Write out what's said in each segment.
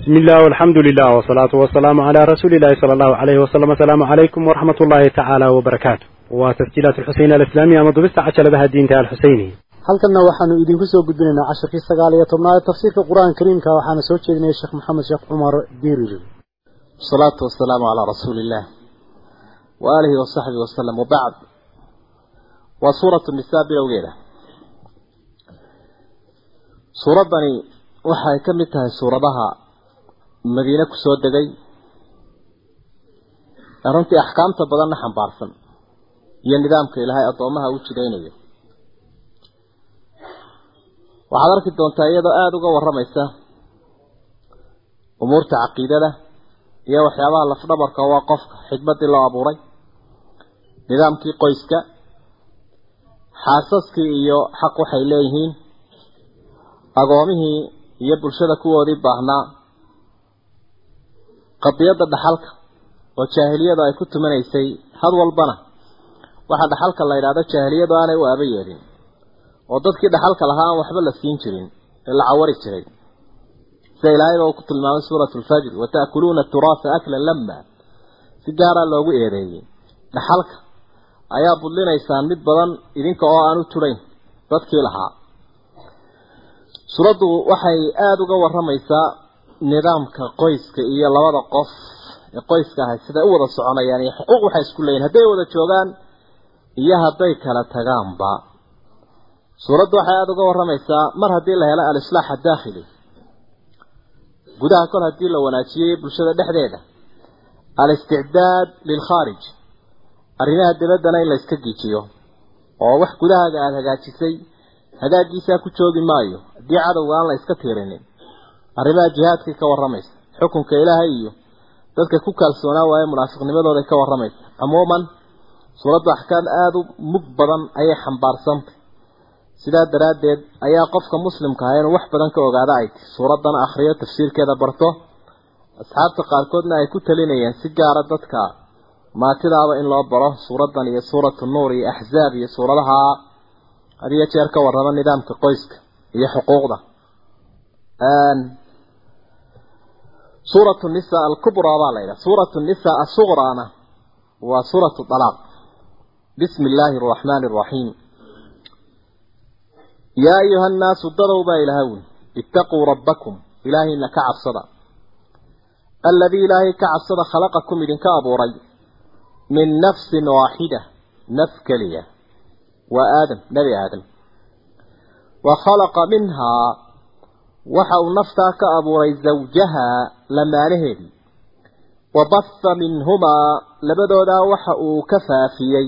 بسم الله والحمد لله والصلاة والسلام على رسول الله صلى الله عليه وسلم السلام عليكم ورحمة الله تعالى وبركاته وتسجيلات الحسين الإسلامية مضبست عشر بها الدين تعالى الحسيني halkanna waxaanu idinku soo gudbinaynaa casharkii sagaal iyo tobnaad ee tafsiirka qur-aanka kariimka waxaana soo jeedinaya sheekh maxamed sheekh cumar dirir wasalaatu wasalaamu calaa rasuuli illah wa aalihi wasaxbihi wasalam wabacd waa suuratu nisaa bilowgeeda suuraddani waxay ka mid tahay suuradaha madiine ku soo degay. Runtii axkaamta badanna xambaarsan. Iyo nidaamka ilaahay addoomaha u jidaynayo. Waxaad arki doontaa iyadoo aada uga warramaysa umuurta caqiidada iyo waxyaabaha lafdhabarka waa qofka xikmaddii loo abuuray nidaamkii qoyska xaasaskii iyo xaq waxay leeyihiin agoomihii iyo bulshada kuwoodii baahnaa qadiyadda dhaxalka oo jaahiliyadu ay ku tumanaysay had walbana waxaa dhaxalka la yidhahdo jaahiliyadu aanay u aaba yeelin. Oo dadkii dhaxalka lahaa aan waxba la siin jirin ee la cawari jiray. Sida ilaahayba uu ku tilmaamay suuratu lfajr wata'kuluuna aturaasa aklan lama si gaaraa loogu eedeeyey. Dhaxalka ayaa budlinaysaan mid badan idinka oo aan u turayn dadkii lahaa. Suuraddu waxay aada uga warramaysaa nidaamka qoyska iyo labada qof ee qoyska ahay siday u wada soconayaan iyo xuquuq waxay isku leeyihiin hadday wada joogaan iyo hadday kala tagaanba. Suuraddu waxay aada uga warramaysaa mar haddii la helo al-islaax adaakhili gudaha kol haddii la wanaajiyey bulshada dhexdeeda al-isticdaad lilkhaarij arrimaha dibaddana in la iska giijiyo oo wax gudahaaga aada hagaajisay hagaagiisaa ku joogi maayo haddii cadowga aan la iska tiirinin arrimaha jihaadkay ka warramaysa xukunka ilaahay iyo dadka ku kaalsoonaa waaye munaafiqnimadooday ka warramaysa. Cumuuman suuraddu axkaam aada u mug badan ayay xambaarsantay sidaa daraaddeed ayaa qofka muslimka ah inuu wax badan ka ogaada ay tahy suuraddan akhriyo tafsiirkeeda barto. Asxaabta qaarkoodna ay ku talinayeen si gaara dadka maatidaaba in loo baro suuraddan iyo suuratu nuur iyo axzaab iyo suuradaha had iyo jeer ka warrama nidaamka qoyska iyo xuquuqda suuratu nisa alkubraa baa la yidhaha suuratu nisa asuqraana waa suuratu dalaaq bismi illaahi araxmaani araxiim yaa ayuha annaasu dadow baa ilaahawin ittaquu rabbakum ilaahayna ka cabsada. Alladii ilaahay ka cabsada khalaqakum idinka abuuray min nafsin waaxida naf keliya. Waa aadam nebi aadam. Wa khalaqa minhaa waxa uu naftaa ka abuuray zawjahaa lamaanaheedii wa baha minhumaa labadoodaa waxa uu ka faafiyey.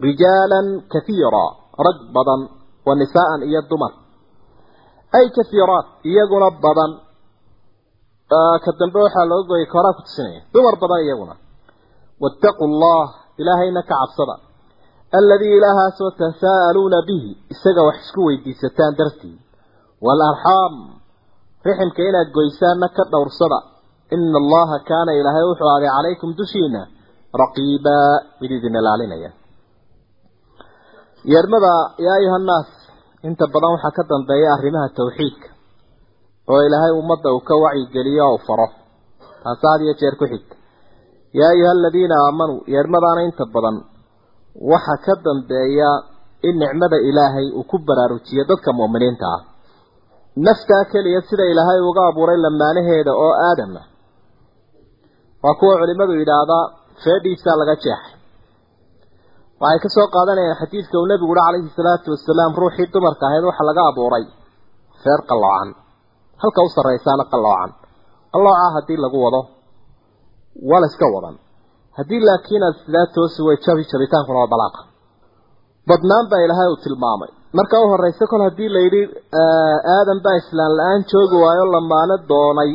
Rijaalan kahiira rag badan wa nisaa'an iyo dumar. Ay kahiiraat iyaguna badan. Ka dambe waxaa looga gooyay koraa ku tusinaya dumar badan iyaguna. Waataquu allah ilaahayna ka cabsada. Alladii ilaahaasoo tasaa'aluuna bihi isaga wax isku weydiisataan dartii waalarxaam riximka inaad goysaanna ka dhowrsada. Ina allaha kaana ilaahay wuxuu aaday calaykum dushiina raqiibaa mid idin ilaalinaya yeermada yaa ayuha annaas inta badan waxaa ka dambeeya arrimaha tawxiidka oo ilaahay ummadda uu ka wacyigeliyo oo faro. Taasa had iyo jeer ku xigta yaa ayuha aladiina aamanuu yeermadaana inta badan waxa ka dambeeya in nicmada ilaahay uu ku baraarujiyo dadka mu'miniinta ah naftaa keliya sida ilaahay uga abuuray lamaanaheeda oo aadama waa kuwa culimmadu yidhaahdaa feedhiisaa laga jeexay. Waxay ka soo qaadanayaan xadiidka uu nebigu uhi calayhi salaatu wasalaam ruuxii dumarka ahayd waxa laga abuuray feer qalloocan. Halka u sarraysaana qalloocan. Qalloocaa haddii lagu wado waa la iska wadan. Haddii laakiin aad sidaa toosi way jabi jabitaankuna waa balaaqa. Badnaan baa ilaahay uu tilmaamay marka u horraysa kol haddii layidhi aadan baa islaan la'aan joogi waayo lamaano doonay.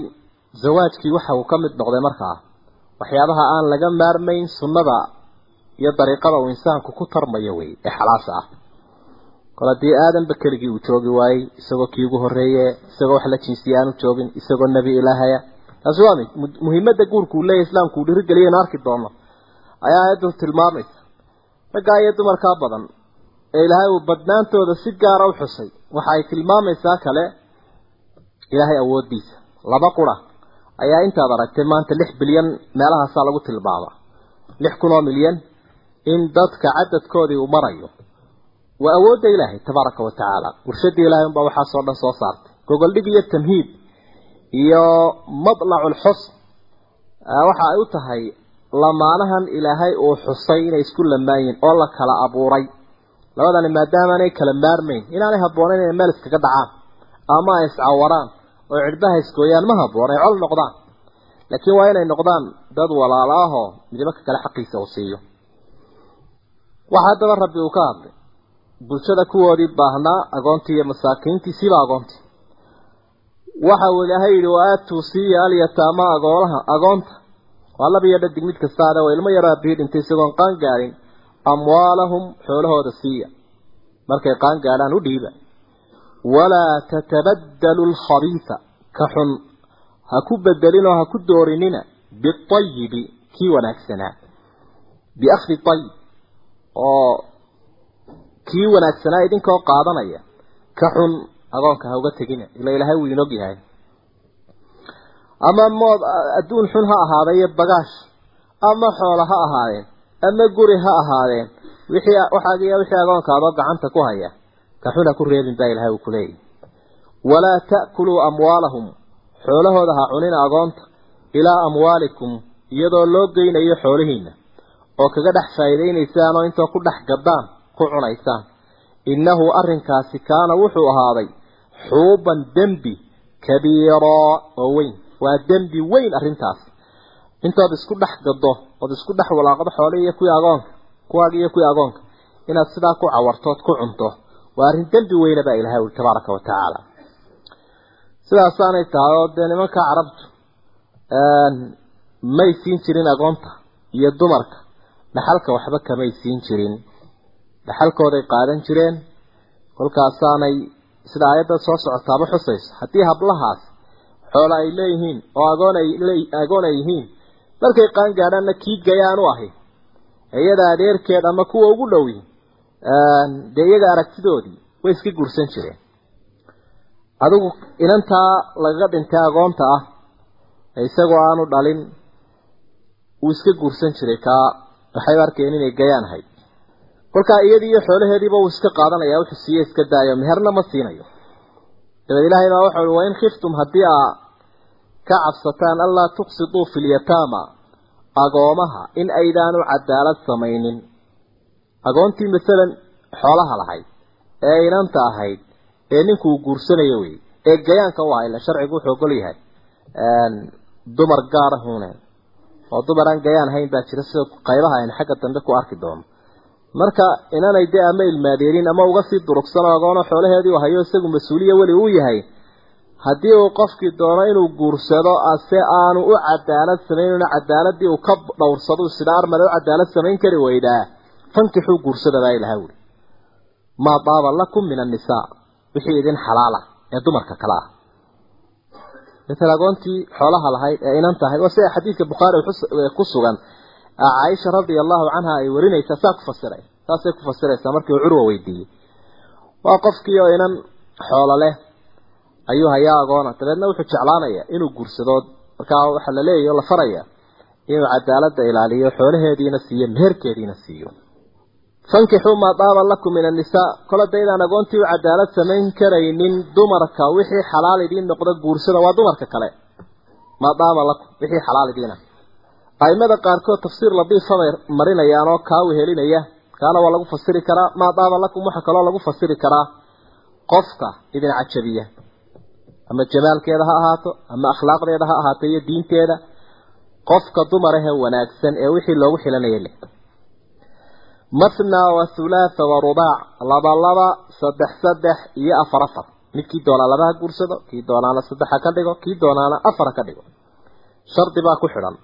Zawaajkii waxa uu ka mid noqday markaa waxyaabaha aan laga maarmayn sunnada iyo dariiqada uu insaanku ku tarmayo wey ee xalaasha ah. Kol haddii aadanba keligii uu joogi waayey isagoo kii ugu horreeye isagoo wax la jinsiya aanu joogin isagoo nebi ilaahaya taasi waa mid. Muhiimadda guurku uu leeyahy islaamku uu dhiirigeliya in arki doono ayaa aayaddu tilmaamaysa raggaa iyo dumarkaa badan ee ilaahay uu badnaantooda si gaara u xusay. Waxa ay tilmaamaysaa kale ilaahay awooddiisa. Laba qura ayaa intaad aragtay maanta lix bilyan meelahaasaa lagu tilmaama lix kun oo milyan in dadka cadadkoodii uu marayo. Waa awoodda ilaahay tabaaraka wa tacaala. Ilaahay unbaa waxaasoo dhan soo saartay. Gogoldhig iyo tamhiid iyo madlacu lxusn waxa ay u tahay lamaanahan ilaahay uu xusay inay isku lamaayiin oo la kala abuuray labadani maadaamaanay kala maarmayn inaanay habboonayn inay meel iskaga dhacaan. Ama ay iscawaraan oo cidhbaha isgooyaan ma habboon ay col noqdaan. Laakiin waa inay noqdaan dad walaalo ahoo midibaka kale xaqiisa uu siiyo. Waxa haddaba rabbi uu ka hadlay. Bulshada kuwoodii baahnaa agoontii iyo masaakiintii siba agoontii. Waxa uu ilaahay yidhi wa aatuu siiya alyataama agoonaha agoonta. Waa laba iyo dhadig mid kasta ade waa ilmo yaro aabihii dhintay isagoon qaan gaadhin amwaalahum xoolahooda siiya. Markay qaan gaadhaan u dhiiba. Walaa tatabaddalu alkhabiisa ka xun. Ha ku bedelin oo ha ku doorinina biayibi kii wanaagsanaa. Biakhdi ayib oo kii wanaagsanaa idinkoo qaadanaya ka xun agoonka ha uga tegina. Ila ilaahay wuu inog yahay ama mood adduun xun ha ahaadeen iyo bagaash ama xoolo ha ahaadeen ama guri ha ahaadeen wixii waxaagiya wixii agoonkaadoo gacanta ku haya. Ka xun ha ku reebin baa ilahay uu ku leeyahy walaa ta'kuluu amwaalahum xoolahooda ha cunina agoonta ilaa amwaalikum iyadoo loo geynayo xoolihiina oo kaga dhex faa'iidaynaysaan oo intoo ku dhex gaddaan ku cunaysaan. Innahu arrinkaasi kaana wuxuu ahaaday xuuban dembi kabiiraa oo weyn. Waa dembi weyn arrintaas intood isku dhex gaddo ood isku dhex walaaqdo xoolihii iyo kuwii agoonka kuwaagi iyo kuwii agoonka inaad sidaa ku cawartood ku cunto waa arrin dembi weyna baa ilahay uli tabaaraka wa tacaala. Sidaasaanay tahay oo dee nimanka carabtu may siin jirin agoonta iyo dumarka dhaxalka waxba kamay siin jirin. Dhaxalkooday qaadan jireen kolkaasaanay sida aayadda soo socotaaba xusayso. Haddii hablahaas xoola ay leeyihiin oo agoon ay agoon ay yihiin markay qaan gaadhaanna kii gayaan u ahi. Iyada adeerkeed ama kuwa ugu dhowi dee iyaga aragtidoodii way iska guursan jireen. Adigu inantaa lagaga dhintay agoonta ah isagoo aanu dhalin wuu iska guursan jiray kaa waxay arkeen inay gayaan ahayd? Kolkaa iyadii iyo xoolaheediiba uu iska qaadanaya wuxuu siiye iska daayo meherna ma siinayo. Dabeed ilaahay baa waxa ui wain khiftum haddii aa ka cabsataan anlaa tuqsiduu fi lyataama agoomaha in aydaanu cadaalad samaynin. Agoontii masalan xoolaha lahayd ee inanta ahayd ee ninku uu guursanayo wey ee gayaanka u aha ila sharcigu wuxuu ogol yahay dumar gaara hune oo dumar aan gayaan hayn baa jira sida qaybaha aynu xagga dambe ku arki doono. Marka inanay dee ama ilmaadeerin ama uga sii durugsan agoono xoolaheedii u hayo isagu mas'uuliya weli uu yahay haddii uu qofkii doono inuu guursado ase aanu u cadaalad samayn una cadaaladii uu ka dhowrsado sidaa armale u cadaalad samayn kari weydaa. Fankixuu guursada baa ilaha wuri maa daaba lakum min annisaa wixii idin xalaala ee dumarka kale ah. Matalan agoontii xoolaha lahayd ee inanta tahay waa sida xadiidka bukhaari ku sugan caaisha radia allahu canha ay warinaysaa saa ku fasiray saasay ku fasiraysaa markii uu curwa weydiiyey. Waa qofkii oo inan xoolo leh ayuu hayaa agoona dabeedna wuxuu jeclaanaya inuu guursado markaa waxa la leeyahay oo la faraya inuu cadaaladda ilaaliyo xoolaheediina siiyo meherkeediina siiyo. Fankixuu maa daaba lakum min annisaa koladaydaan agoontii u cadaalad samayn karaynin dumarka. Wixii xalaal idiin noqda guursada waa dumarka kale. Maa daaba lakum wixii xalaal idiina aimada ah. qaarkood tafsiir ladiifa bay marinayaan oo kaa wehelinaya. Kaana waa lagu fasiri karaa. Maa daaba lakum waxa kaloo lagu fasiri karaa. Qofka idin cajabiya ama jamaalkeeda ha ahaato ama akhlaaqdeeda ha ahaato iyo diinteeda qofka dumarahe wanaagsan ee wixii loogu xilanaya leh. Mathnaa wa thulaaha wa rubaac laba laba saddex saddex iyo afar afar. Midkii doonaa laba guursado kii doonaana saddexa ka dhigo kii doonaana afara ka dhigo. Shardi baa ku xidhan.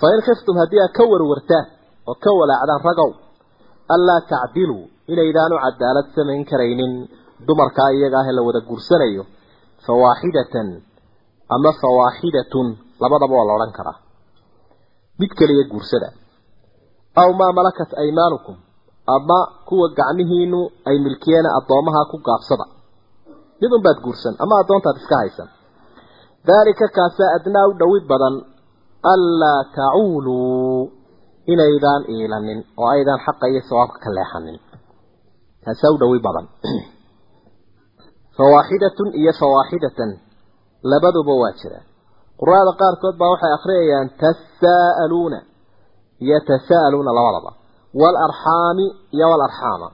Fa in khiftum haddii aad ka warwartaan oo ka walaacdaan ragow allaa tacdiluu inaydaanu cadaalad samayn karaynin. Dumarkaa iyaga ah la wada guursanayo fawaaxidatan ama fawaaxidatun labadaba waa la odhan karaa mid keliya guursada aw maa malakat aymaanukum ama kuwa gacmihiinu ay milkiyeen addoomaha ku gaabsada mid unbaad guursan ama addoontaad iska haysan daalika kaasaa adnaa u dhowid badan anlaa tacuuluu inaydaan iilanin oo aydaan xaqa iyo sawaabka ka leexanin kaasaa u dhowid badan fawaaxidatun iyo fawaaxidatan labaduba waa jiraan quraada qaarkood baa waxay akhriyayaan tasaa'aluuna yatasaa'aluuna labadaba. Waalarxaami iyo waalarxaama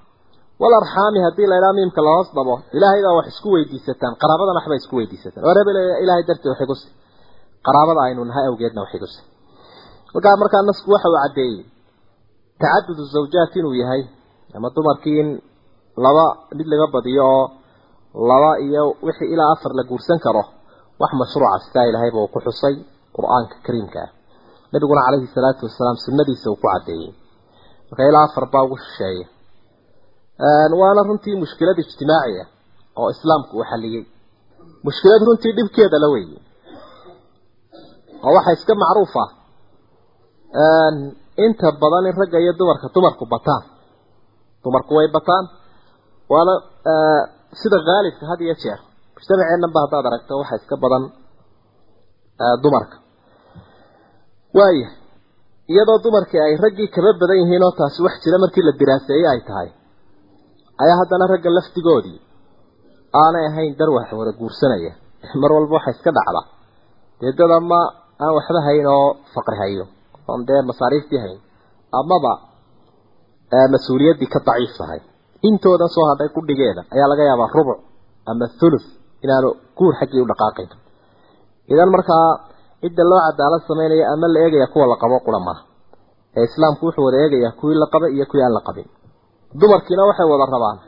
waalarxaami haddii la idhaha miimka lahoos dhabo ilaahay baa wax isku weydiisataan. Qaraabadana waxbay isku weydiisataan. Waa rebel ilaahay dartii wax igu si qaraabada aynu nahay awgeedna wax igu si markaa markaa nasku waxa uu caddeeyey tacadudu zawjaat inuu yahay ama dumarkii in laba mid laga badiyo oo laba iyo wixii ilaa afar la guursan karo wax mashruuca sidaa ilaahayba uu ku xusay qur'aanka kariimka. Ah nabiguna calayhi salaatu wasalaam sunnadiisa uu ku caddeeyey. Marka ilaa afar baa ugu shisheeya waana runtii mushkilad ijtimaaci ah oo islaamku uu xalliyey mushkilad runtii dhibkeeda la weeye oo waxaa iska macruuf ah. Inta badan in ragga iyo dumarka dumarku bataan. Dumarku way bataan. Waana sida haalibka had iyo jeer mujtamaceennan ba haddaad aragto waxaa iska badan dumarka. Waaya iyadoo dumarkii ay raggii kaba badan yihiin oo taasi wax jira markii la diraaseeyey ay tahay ayaa haddana ragga laftigoodii aanay ahayn dar wax wada guursanaya. Mar walba waxaa iska dhacda. Dee ama aan waxba hayn oo faqri hayo oon dee masaariiftii hayn amaba mas'uuliyaddii ka daciif tahay intoodan soo hadhay qudhigeeda ayaa laga yaabaa rubuc ama thuluth inaanu guur xaggii u dhaqaaqayn. Idan markaa cidda loo cadaalad sameynaya ama la eegaya kuwa la qabo qura maaha ee islaamku wuxuu wada eegayaa kuwii la qabay iyo kuwii aan la qabin. Dumarkiina waxay wada rabaan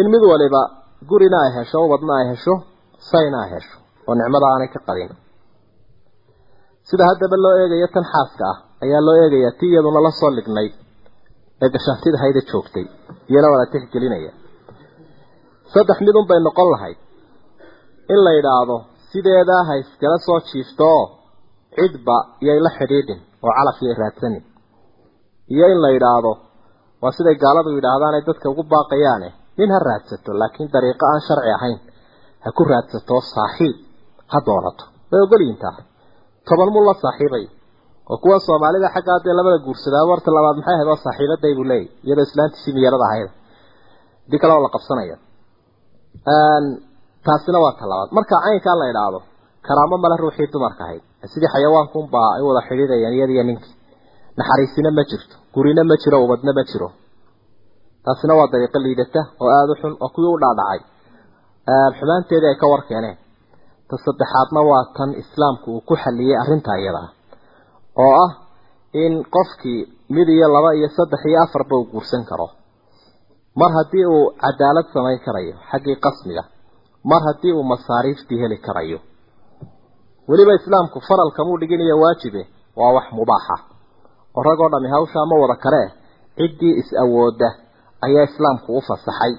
in mid waliba gurina ay hesho ubadna ay hesho sayna ay hesho oo nicmada aanay ka qabin sida haddaba loo eegayo tan xaaska ah ayaa loo eegayaa ti iyaduna la soo lignayd ee gashaantida hayda joogtay iyana wada tixgelinaya saddex mid un bay noqon lahayd. In la yidhaahdo sideedaa ha iskala soo jiifto oo cidba iyay la xidhiidhin oo calaf iyay raadsanin. Iyo in la yidhaahdo waa siday gaaladu yidhaahdaan ay dadka ugu baaqayaane nin ha raadsato laakiin dariiqo aan sharci ahayn ha ku raadsato saaxiib ha doonato. Way ogolyihin taa. Toban mul la saaxiibay oo kuwa soomaalida xaggaa dee labada guursadaa warta labaad maxay ahayd? Waa saaxiibaday buu leeyahy iyadoo islaantiisii miyarada ahayd. Dii kale oo la qabsanaya taasina waa ta labaad. Marka caynkaa la idhaahdo karaamo male ruuxii dumarka ahayd. Sidii xayawaankunbaa ay wada xidhiidayaan iyadiyo ninkii. Naxariisina ma jirto gurina ma jiro ubadna ma jiro. Taasina waa dariiqo liidata oo aada u xun oo kuwii u dhaadhacay. Xumaanteedii ay ka warkeeneen. Ta saddexaadna waa tan islaamku uu ku xalliyey arrintaa iyada. ah oo ah in qofkii mid iyo laba iyo saddex iyo afarba uu guursan karo. Mar haddii uu cadaalad samayn karayo xaggii qasmiga mar haddii uu masaariiftii heli karayo. Weliba islaamku faralkamuu dhiginayo waajibe waa wax mubaaxa. Oo ragoo dhami hawshaa ma wada karee ciddii is-awooda ayaa islaamku u fasaxay.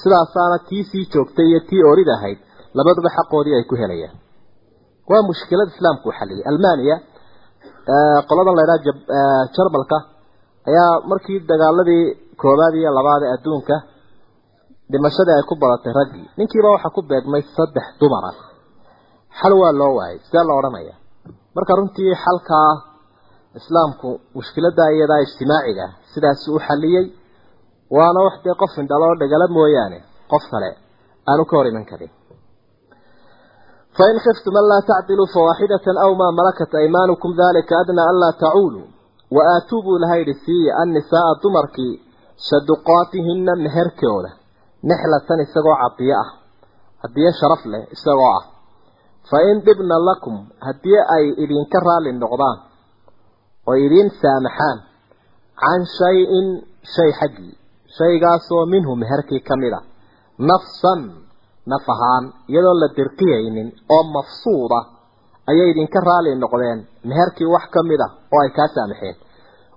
Sidaasaana tii sii joogtay iyo tii orid ahayd labaduba xaqoodii ay ku helayaan. Waa mushkilad islaamku u xalliyay. Almaniya qoladan la ydhaha jarmalka ayaa markii dagaaladii koobaad iyo labaad ee adduunka dhimashadii ay ku badatay raggii ninkiiba waxaa ku beegmay saddex dumara xal waa loo waayay sidee la odhanaya marka runtii xalkaa islaamku mushkiladda iyadaa ijtimaaciga sidaasi u xalliyey waana wax dee qof indhaloo dhagala mooyaane qof kale aanu ka hor iman karin fain khiftum an laa tacdiluu fawaaxidatan aw maa malakat aymaanukum dalika adnaa an laa tacuuluu wa aatuu buu ilaha yidhi siiya annisaaa dumarkii saduqaatihina meherkooda nexlatan isagoo cadiyo ah cadiyo sharaf leh isagoo ah fa in dhibna lakum haddii ay idinka raalli noqdaan oo idiin saamaxaan can naf ahaan iyadoon la dirqiyaynin oo mafsuuda ayay idinka raalli noqdeen. Meherkii wax ka mid a oo ay kaa saamaxeen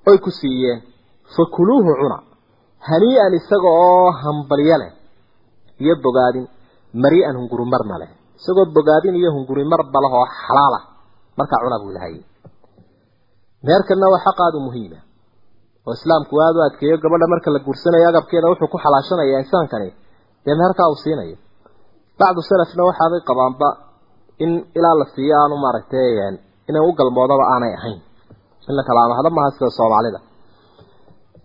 oy ku siiyeen fa kuluuhu cuna hanii-an isaga oo hambalyo leh iyo bogaadin mari-an hunguri marna leh. Isagoo bogaadin iyo hunguri marba leh oo xalaala markaa cuna buu ilahay meherkanna waa xaqaadu muhiima oo islaamku aada u adkeeyo gabadha marka la guursanayo agabkeeda wuxuu ku xalaashanayaa insaankani dee meherkaa uu siinayo bacdu salafna waxaabay qabaanba in ilaa la siiyo aanu maaragtay inay u galmoodaba aanay ahayn. In la kala amahdo maaha sida soomaalida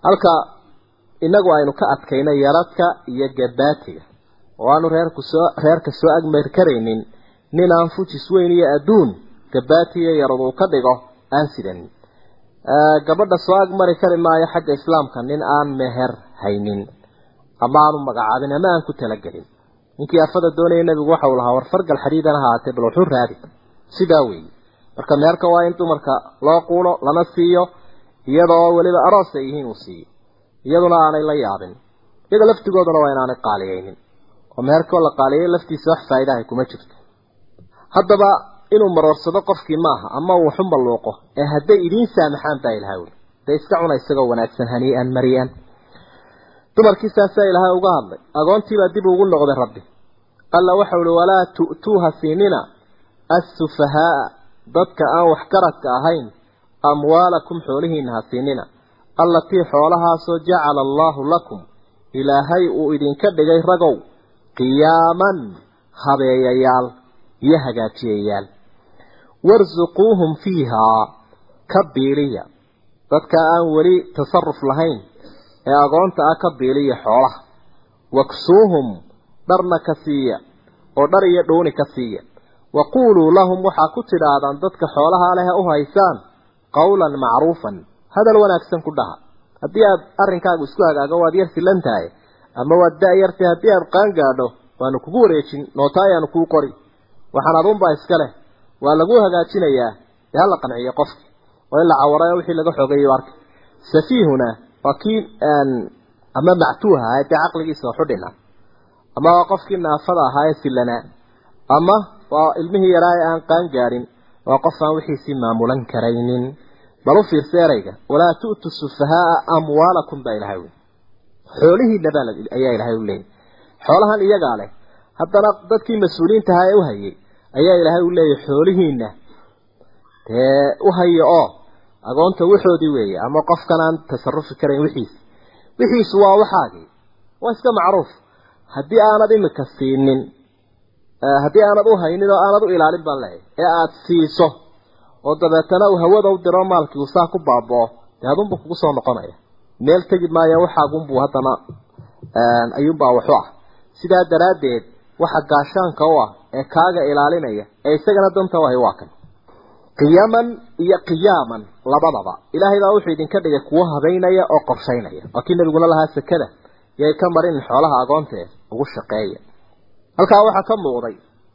halka inagu aynu ka adkayno yaradka iyo gabaatiga oo aanu reerku soo reerka soo agmeer karaynin nin aan fujis weyn iyo adduun gabaati iyo yarad uu ka dhigo aan sidanin. Gabadha soo agmari kari maayo xagga islaamka nin aan meher haynin ama aanu magacaabin ama aan ku talagelin ninkii afada doonaya nebigu waxa uu lahaa war fargal xadiidan ahaatee bal wuxuu raadi. Sidaa weeye. Marka meherka waa in dumarka loo quulo lana siiyo iyadoo weliba aroos ay yihiin uu siiyo iyaduna aanay la yaabin. Iyaga laftigooduna waa inaanay qaaliyeynin oo meherkoo la qaaliyay laftiisa wax faa'iidahay kuma jirto. Haddaba inuu maroorsado qofkii maaha ama uu malluuqo ee hadday idiin saamaxaan baa ilahay uli dee iska cuna isagoo wanaagsan hanii'an mari'an dumarkii saasaa ilaahay uga hadlay. Agoontiibaa dib ugu noqday rabbi. Alla waxau uhi walaa tu'tuuha siinina assufahaaa dadka aan waxgaradka ahayn amwaalakum xoolihiina ha siinina allatii xoolahaasoo jacala allaahu lakum ilaahay uu idinka dhigay ragow qiyaaman habeeyayaal iyo hagaajiyayaal warsuquuhum fiihaa ka biiliya dadka aan weli tasaruf lahayn ee agoonta ah ka biiliya xoolaha. Waksuuhum dharna ka siiya oo dhar iyo dhuuni ka siiya. Waquuluu lahum waxaa ku tidhaahdaan dadka xoolaha leh u haysaan qawlan macruufan hadal wanaagsan ku dhaha haddii aad arrinkaagu isku hagaago waad yar silan tahay. Ama waad da-yartay haddii aad qaan gaadho waanu kugu wareejin noota ayaanu kuu qori. Waxaan adunbaa iska leh. Waa lagu hagaajinayaa dee hala qanciyo qofki oo in la cawarayo wixii laga xogeeyo arka safiihuna waa kii ama mactuuha ahaa dee caqligiisa waxudhina ama waa qofkii naafada ahaa ee silanaa ama waa ilmihii yaraa ee aan qaan gaadhin waa qof aan wixiisii maamulan karaynin. Bal u fiirsa erayga walaa tu'tu sufahaaa amwaalakum baa ilahay uli xoolihiina baa ayaa ilahay u leeyay xoolahan iyagaa leh haddana dadkii mas'uuliyiinta ahaa ee u hayay ayaa ilaahay u leeyahy xoolihiina dee u haya oo agoonta waxoodii weeye ama qofkan aan tasarufi karayn wixiisi wixiisu waa waxaagii waa iska macruuf. Haddii aanad imika siinin haddii aanad u haynin oo aanad u ilaalin baan leeyahy ee aada siiso oo dabeetana uu hawada u diro maalkii uu saa ku baaboo dee adunbuu kugu soo noqonaya. Meel tegi maayo waxaagunbuu haddana ayuunbaa waxu ah. Sidaa daraaddeed waxa gaashaanka u ah ee kaaga ilaalinaya ee isagana danta u ahay waa kan qiyaman iyo qiyaaman labadaba. Ilaahay baa wuxuu idinka dhigay kuwo habaynaya oo qorshaynaya. Waa kii nabiguna lahaa sekada yay ka marin xoolaha agoontae ugu shaqeeya. Halkaa waxaa ka muuqday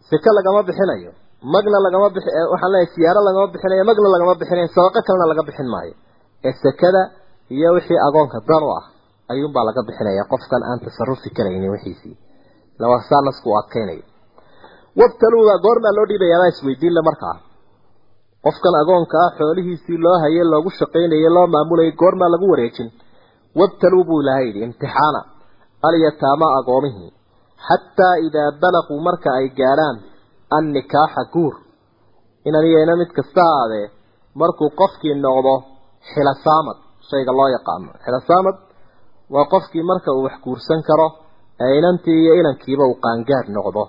seke lagama bixinayo magna lagama bixi waxaan leeyahay siyaaro lagama bixinayo magna lagama bixinayo sadaqo kalena laga bixin maayo. Ee sekada iyo wixii agoonka dan u ah ayuunbaa laga bixinaya qofkan aan tasarufi karaynin wixiisii lawasaa nasku adkaynayo. Wabtaluuga goormaa loo dhiibayaabaa isweydiinle markaa qofkan agoonka ah xoolihiisii loo hayay loogu shaqaynayay loo maamulayay goormaa lagu wareejin. Wabtaluu buu ilaahay yidhi imtixaana alyataama agoomihii xataa idaa balaquu marka ay gaadhaan annikaaxa guur. Inaniyayna mid kasta aadee markuu qofkii noqdo xilasaamad shayga loo yaqaano. Xilasaamad waa qofkii marka uu wax guursan karo ee inantii iyo inankiiba uu qaangaad noqdo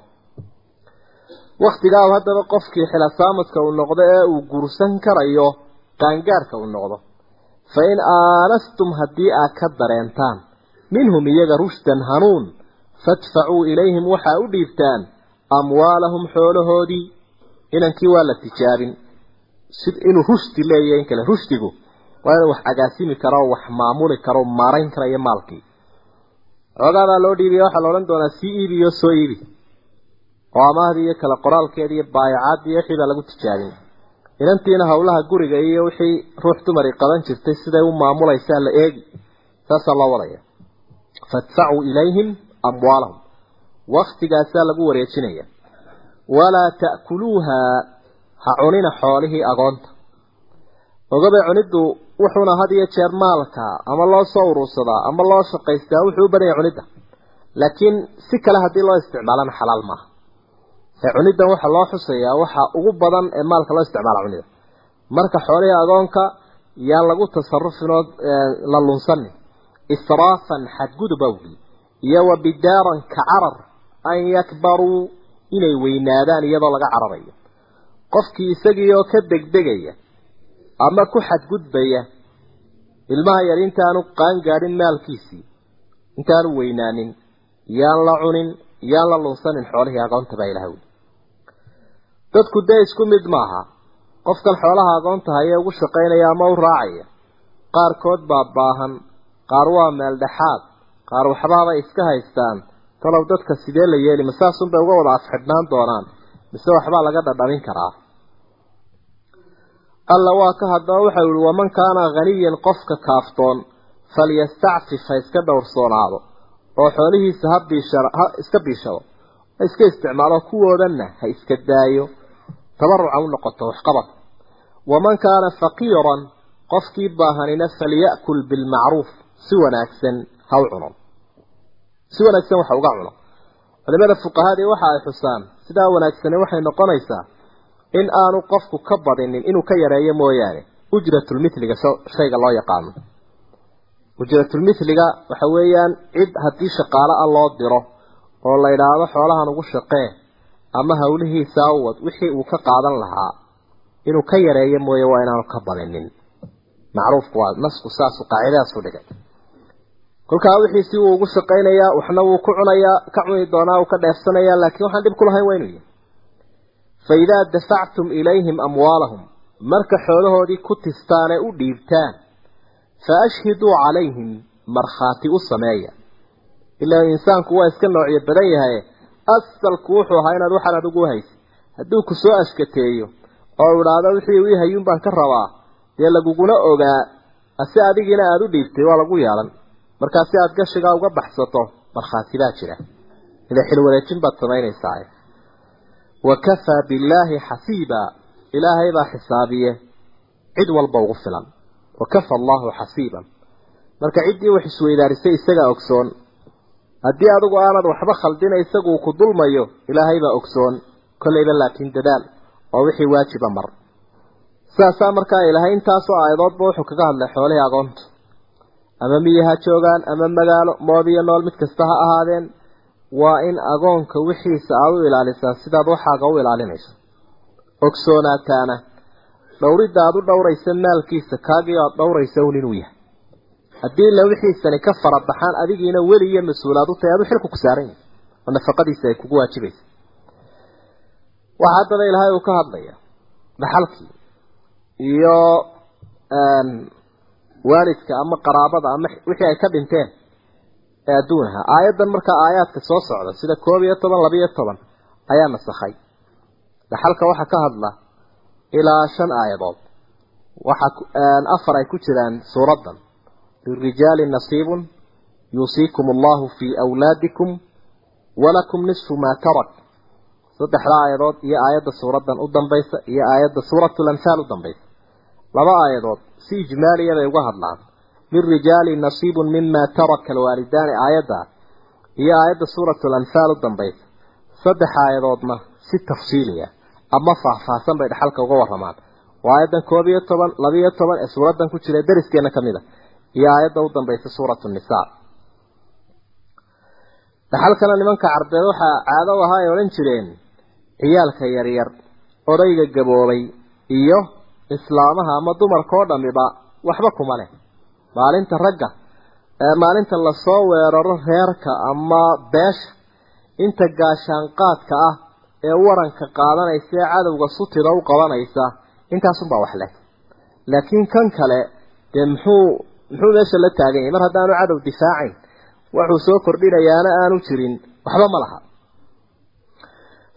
waktigaa haddaba qofkii xilasaamadka uu noqdo ee uu guursan karayo qaangaadhka uu noqdo. Fa in aanastum haddii aad ka dareentaan minhum iyaga rushdan hanuun fadfacuu ilayhim waxaa u dhiibtaan amwaalahum xoolahoodii. Inankii waa la tijaabin. Si inuu rushdi leeyahay in kale rushdigu waa inuu wax agaasimi karo wax maamuli karo maarayn karayo maalkii. Xoogaadaa loo dhiibaya waxaa la odhan doonaa sii iibi iyo soo iibi oo amahdii iyo kala qoraalkeeda iyo baayacaadii iyo wixii baa lagu tijaabin. Inantiina howlaha guriga iyo wixii ruux dumari qaban jirtay siday u maamulaysaa la eegi. Saasaa loo wadaya fadfacuu ilayhim amwaalahum. Waktigaasaa lagu wareejinaya. Walaa ta'kuluuha ha cunina xoolihii agoonta. Ogabay cuniddu wuxuuna had iyo jeer maalka ama loo soo urursadaa ama loo shaqaystaa wuxuu u badanya cunidda. Laakiin si kale haddii loo isticmaalana xalaal maaha ee cuniddan waxaa loo xusayaa waxa ugu badan ee maalka loo isticmaala cunida. Marka xoolihii agoonka yaan lagu tasarufin oo la lunsanin israafan xadgudub awgii iyo wa bidaaran ka carar an yakbaruu inay weynaadaan iyadoo laga cararayo. Qofkii isagii oo ka degdegaya ama ku xadgudbaya ilmaha yar intaanu qaangaadhin maalkiisii intaanu weynaanin yaan la cunin yaan la lunsanin xoolihii agoonta baa ilaha wuli dadku dee isku mid maaha. Qofkan xoolaha agoonta hayee ugu shaqaynaya ama u raacaya qaarkood baa baahan qaar waa meel dhexaad qaar waxbaabay iska haystaan. Talow dadka sidee la yeeli? Ma saasunbay uga wada afxidhnaan doonaan. Mise waxbaa laga dhadhamin karaa? Alla waa ka haddaba waxau yihi waman kaana haniyan qofka kaaftoon falyastacfif ha iska dhowrsoonaado oo xoolihiisa ha biishar ha iska biishado ha iska isticmaalo kuwoodanna ha iska daayo tabaruca u noqoto waxqabad. Waman kaana faqiiran qofkii baahanina falya'kul bilmacruuf si wanaagsan ha u cuno. Si wanaagsan waxa uga cuno. Culimada fuqahadii waxa ay xusaan sidaa wanaagsani waxay noqonaysaa in aanu qofku ka badinin inuu ka yareeyo mooyaane. Ujratulmithliga shayga loo yaqaano. Ujratulmithliga waxa weeyaan cid haddii shaqaale ah loo diro oo la idhaahdo xoolahan ugu shaqee ama hawlihiisa awad wixii uu ka qaadan lahaa. Inuu ka yareeyo mooye waa inaanu ka badinin macruufku waa nasku saasu qaacidadaasu dhigay. Kolkaa wixiisi wuu ugu shaqaynayaa waxna wuu ku cunayaa ka cuni doonaa uu ka dheefsanayaa laakiin waxaan dhib ku lahayn waa inuu yahay. Fa idaa dafactum ilayhim amwaalahum marka xoolahoodii ku tistaane u dhiibtaan fa ashhiduu calayhim markhaati u sameeya. Ilaa insaanku waa iska noocyo badan yahay asalku wuxuu ahaa inaad waxaan adigu haysa hadduu ku soo ashkateeyo oo idhaahdo wixii ii hayuun baan ka rabaa dee laguguna ogaa ase adigiina aada u dhiibtay waa lagu yeelan markaa si aada gashigaa uga baxsato markhaati baa jira. Ila xilwareejin baad samaynaysaa wa kafaa billaahi xasiiba ilaahay baa xisaabiye. Cid walba ugu filan. Wa kafa allahu xasiiban. Marka ciddii wax isweydaarisay isagaa ogsoon haddii adigu aanad waxba khaldina isaguu ku dulmayo ilaahay baa ogsoon. Kollayba laakiin dadaal oo wixii waajiba mar. Saasaa markaa ilaahay intaasoo aayadoodba wuxuu kaga hadlay xoolihii agoonta ama miyi ha joogaan ama magaalo mood iyo nool mid kasta ha ahaadeen waa in agoonka wixiisa aada u ilaalisaa sidaad waxaaga u ilaalinayso. Ogsoonaataana dhowridda aada u dhowraysa maalkiisa kaagii aada dhowraysa un inuu yahay haddii ila wixiisani ka farabaxaan adigiina weli iyo mas'uulaad u tahay adu xilku ku saaran yahay oo nafaqadiisa ay kugu waajibaysa waxaa haddaba ilaahay uu ka hadlaya dhaxalkii iyo waalidka ama qaraabada ama wixii ay ka dhinteen ee adduunaha aayaddan markaa aayaadka soo socda sida koob iyo toban laba iyo toban ayaa nasakhay. Dhaxalka waxaa ka hadla ilaa shan aayadood. Waxa afar ay ku jiraan suuraddan lirijaali nasiibun yuusiikum allahu fii awlaadikum walakum nisfu maa tarak saddexda aayadood iyo aayadda suuraddan u dambaysa iyo aayadda suuratul anfaal u dambaysa laba aayadood si ijmaaliya bay uga hadlaan lirijaali nasiibun mima taraka alwaalidaani aayadda iyo aayadda suuratul anfaal u dambaysa saddex aayadoodna si tafsiiliya ama faahfaahsan bay dhaxalka uga waramaan waa aayaddan koob iyo toban labiyo toban ee suuraddan ku iyo aayadda u dambaysa suuratu nisaa. Dhaxalkana nimanka carbeed waxaa caado ahaa ay odhan jireen ciyaalka yaryar odayga gaboobay iyo islaamaha ama dumarka oo dhamiba waxba kuma leh. Maalinta ragga maalinta la soo weeraro reerka ama beesha inta gaashaanqaadka ah ee waranka qaadanaysa ee cadowga sutida u qabanaysa intaasunbaa wax leh. Laakiin kan kale dee muxuu muxuu meesha la taagan yahay mar haddaanu cadow difaacayn wuxuu soo kordhinayaana aanu jirin. Waxba ma laha.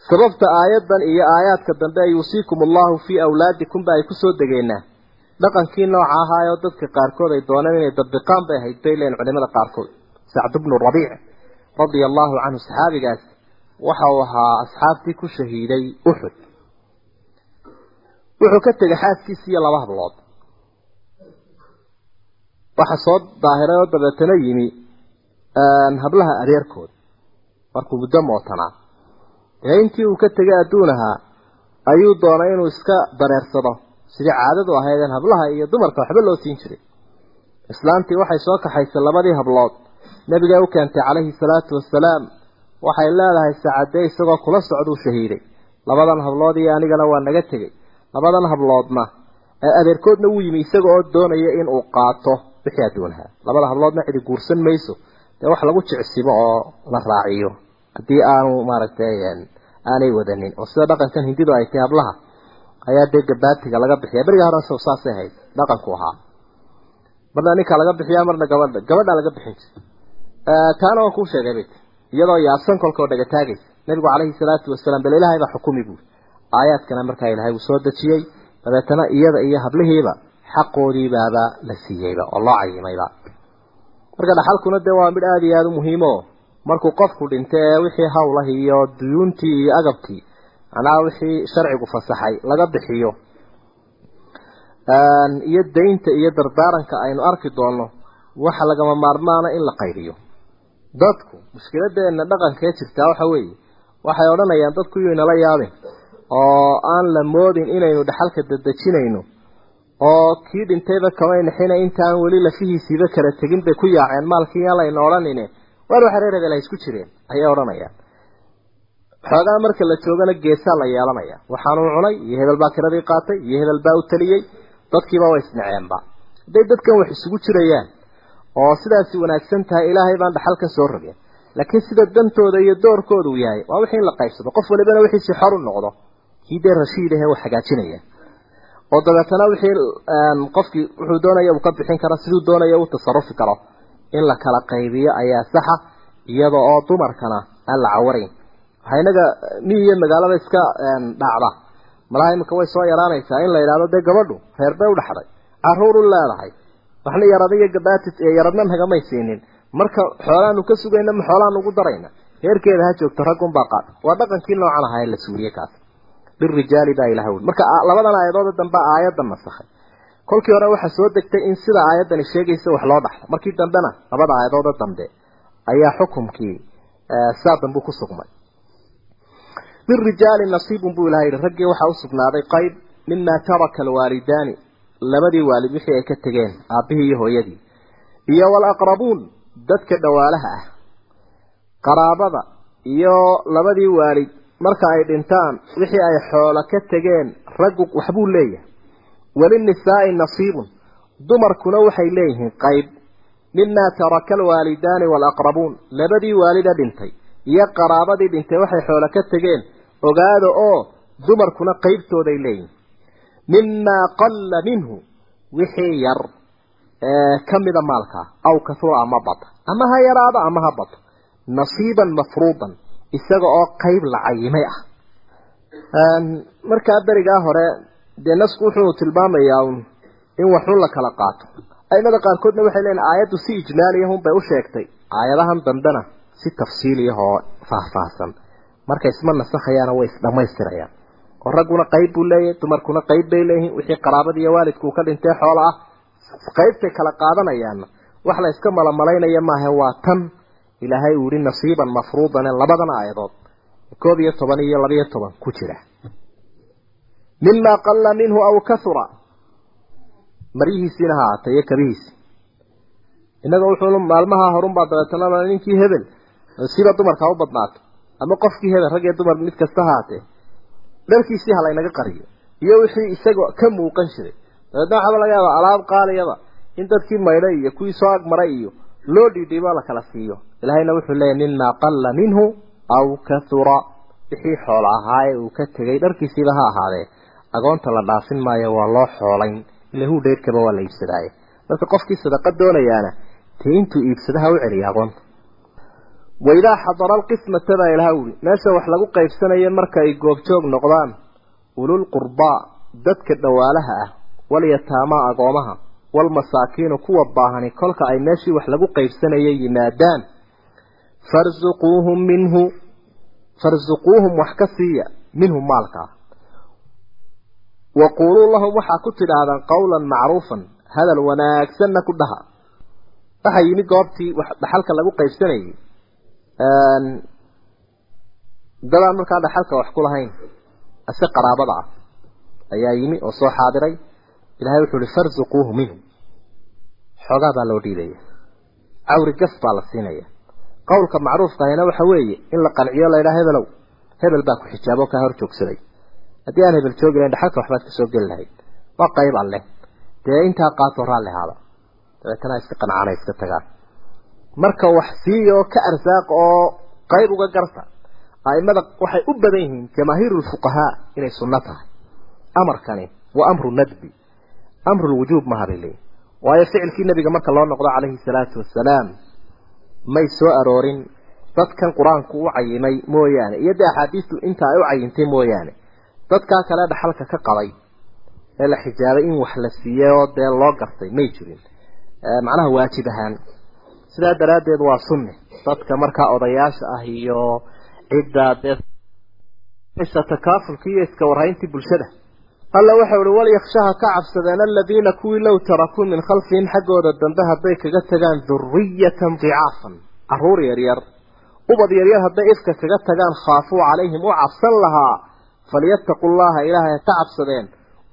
Sababta aayaddan iyo aayaadka dambe yuusiikum allahu fii awlaadikum ba ay ku soo degeenaa dhaqankii nooca ahaayoo dadka qaarkood ay dooneen inay dabiqaan bay ahayd bay leeyihiin culimada qaarkood. Sacd bnu rabiic radia allahu canhu saxaabigaas waxa uu ahaa asxaabtii ku shahiiday uxud wuxuu ka tegay xaaskiisi iyo laba hablood waxa soo daahiray oo dabeetana yimi hablaha adeerkood markuu muddo mootanaa ee intii uu ka tegay adduunahaa ayuu doonay inuu iska dareersado. Sidii caadadu ahaydeen hablaha iyo dumarka waxba loo siin jiray. Islaantii waxay soo kaxaysay labadii hablood. Nabiga u keentay calayhi salaatu wasalaam waxay leedahay saacadee isagoo kula socduu shahiiday. Labadan hablood iyo anigana waa naga tegey. Labadan habloodna adeerkoodna wuu yimi isaga oo doonaya inuu qaato wixii adduunaha labada habloodna cidi guursan mayso. Dee wax lagu jecsibo oo la raaciyo. Haddii aanu maaragtay aanay wadanin. Oo sida dhaqankan hindidu ay tahay hablaha ayaa dee gabaatiga laga bixiya beriga horan sow saasay ahayd dhaqanku ahaa. Marna ninka laga bixiyaa marna gabadha. Gabadha laga bixin jiray. Taana waan kuu sheegay bayt iyadoo yaabsan kolkoo dhaga taagaysa nabigu calayhi salaatu wasalaam bal ilaahay baa xukumi buuri aayaadkana markaa ilaahay uu soo dejiyey. Dabeetana iyada iyo hablihiiba xaqoodiibaaba la siiyeyba oo loo cayimayba. Marka dhaxalkuna dee waa midh aada iyo aada u muhiimo. Markuu qofku dhinta ee wixii hawlah iyo duyuuntii iyo agabkii macnaha wixii sharcigu fasaxay laga bixiyo. Iyo daynta iyo dardaaranka aynu arki doonno waxa lagama maarmaana in la qaybiyo. Dadku mushkiladeena dhaqankee jirtaa waxa weeye waxay odhanayaan dadku yuu inala yaabin oo aan la moodin inaynu dhaxalka dadejinayno oo kii dhintayba kamay nixina intaan weli lafihiisiiba kala tegin bay ku yaaceen. Maalkii yaan layna odhanine reer hebel ay isku jireen ayay odhanayaan. Xoogaa marka la joogana geesaa la yeelanaya. Waxaanuu cunay iyo hebel baa kiradii qaatay iyo hebel baa u taliyey. Dadkiiba way isnaceenba. Hadday dadkan wax isugu jirayaan oo sidaasi wanaagsan tahay ilaahay baan dhaxal ka soo rogeen laakiin sida dantooda iyo doorkooda uu yahay waa wixii in la qaybsado. Qof walibana wixiisi xor u noqdo kii dee rashiid ahe wax hagaajinaya oo dabeetana wixii qofkii wuxuu doonaya uu ka bixin karo siduu doonaya uu tasarufi karo. In la kala qaybiyo ayaa saxa iyada oo dumarkana aan la cawarayn. Waxaa inaga mi iyo magaalada iska dhacda. Malaha iminka way soo yaraanaysaa in la yidhahdo dee gabadhu reer bay u dhaxday carruur u leedahay waxna yarada iyo gabaati yaradna nagamay siinin. Marka xoolaanu ka sugayna ma xoolaanu ugu darayna. Reerkeeda ha joogto raggunbaa qaad. Waa dhaqankii noocan ahaa ee la suuriye kaas lirijaali baa ilaha wuli marka labadan aayadood dambe aayaddan nasakhay kolkii hore waxaa soo degtay in sida aayaddani sheegaysa wax loo dhaxlo markii dambena labada aayadooda dambe ayaa xukumkii saa dambu ku sugmay lirijaali nasiibun buu ilaha yidhi raggii waxaa u sugnaaday qayb mima taraka alwaalidaani labadii waalid wixii ay ka tegeen aabbihii iyo hooyadii iyo walaqrabuun dadka dhawaalaha ah qaraabada iyo labadii waalid marka ay dhintaan wixii ay xoolo ka tegeen raggu waxbuu leeyahay. Walinisaa'i nasiibun. Dumarkuna waxay leeyihiin qayb. Mima taraka alwaalidaani walaqrabuun labadii waalida dhintay iyo qaraabadii dhintay waxay xoolo ka tegeen. Ogaada oo dumarkuna qaybtooday leeyihiin. Mimaa qalla minhu. Wixii yar ka mida maalkaa aw kahura ama bata ama ha yaraado ama ha bato nasiiban mafruudan isaga oo qayb la cayimay ah markaa berigaa hore dee nasku wuxuu tilmaamayaa un in waxun la kala qaato. Aimada qaarkoodna waxay leeyiin aayaddu si ijmaaliyahun bay u sheegtay. Aayadahan dambena si tafsiiliyah oo faahfaahsan. Markay isma nasakhayaana way isdhammaystirayaan oo ragguna qayb buu leeyahay dumarkuna qayb bay leeyihiin wixii qaraabada iyo waalidkuu ka dhintay xoola ah qaybtay kala qaadanayaanna wax la iska malamalaynaya maaha waa tan ilaahay uu yihi nasiiban mafruudan labadan aayadood koob iyo toban iyo labiyo toban ku jira. Mimaa qalla minhu aw kahura maryihiisiina ha ahaatay iyo kabihiisi. Innaga wuxuu maalmaha horunbaa dabeetana ninkii hebel siba dumarka u badnaato ama qofkii hebel rag iyo dumar mid kasta haatee dharkiisii ha laynaga qariyo. Iyo wixii isaga ka muuqan jiray. Dabeetna waxaaba laga yaabaa alaab qaaliyaba in dadkii maydhay iyo kuwii soo agmaray iyo loo dhiidhiibo la kala siiyo. Ilaahayna wuxuu leeyahy mimaa qalla minhu aw kahura wixii xoolo ahaa ee uu ka tegay dharkiisiiba ha ahaadee. Agoonta la dhaafin maayo waa loo xoolayn. Ila huu dheerkaba waa la iibsadaaye marka qofkii sadaqa doonayaana dee intuu iibsadaha u celiya agoonta waidaa xadara alqismata baa ilaha wuli meesha wax lagu qaybsanayo marka ay goobjoog noqdaan ulul qurbaa dadka dhawaalaha ah walyataamaa agoomaha walmasaakiinu kuwa baahani kolka ay meeshii wax lagu qaybsanaya yimaadaan. Farzuquuhum minhu farzuquuhum wax ka siiya minhu maalkaa waquuluu lahum waxaa ku tidhaahdaan qawlan macruufan hadal wanaagsanna ku dhaha. Waxaa yimi goobtii dhaxalka lagu qaybsanayay. Dadaan markaa dhaxalka wax ku lahayn ase ah ilahay wuxuu ihi farzuquuhu minhu xoogaa baa loo dhiibaya cawri gas baa la siinaya. Qowlka macruufka ahina waxa weeye in la qanciyo la yidhaha hebelow hebel baa ku xijaabo kaa hor joogsaday. Haddii aan hebel joogi lahayn dhaxalka waxbaad ka soo geli lahayd. Waa qayb alleh dee intaa qaatoo raalli ahaada dabeetana iska qancana iska tagaan marka wax siiya ka arsaaq oo qayb uga garta aimada waxay u badan yihiin jamaahiiru lfuqahaa inay sunno tahay. Amarkani waa amru nadbi amru lwujuub bay leeyihiin waayo ficilkii nebiga marka loo noqdo calayhi salaatu wasalaam may soo aroorin. Dadkan qur'aanku u cayimay mooyaane iyo dee axaadiistu inta ay u cayintay mooyaane. Dadkaa kale dhaxalka ka qabay ee la xijaabay in wax la siiyey oo dee loo gartay may jirin. Macnaha waajib ahaan. Sidaa daraaddeed waa sunne. Dadka markaa odayaasha ah iyo cidda dee takaafulkii iyo iska warhayntii bulshada alla waxau uhi walyakshaha ka cabsadeen aladiina kuwii low tarakuu min khalfihim xaggooda dambe hadday kaga tagaan duriyatan dicaafan carruur yaryar ubad yaryar hadday ifka kaga tagaan khaafuu calayhim u cabsan lahaa falyattaqu llaha ilaahay ka cabsadeen.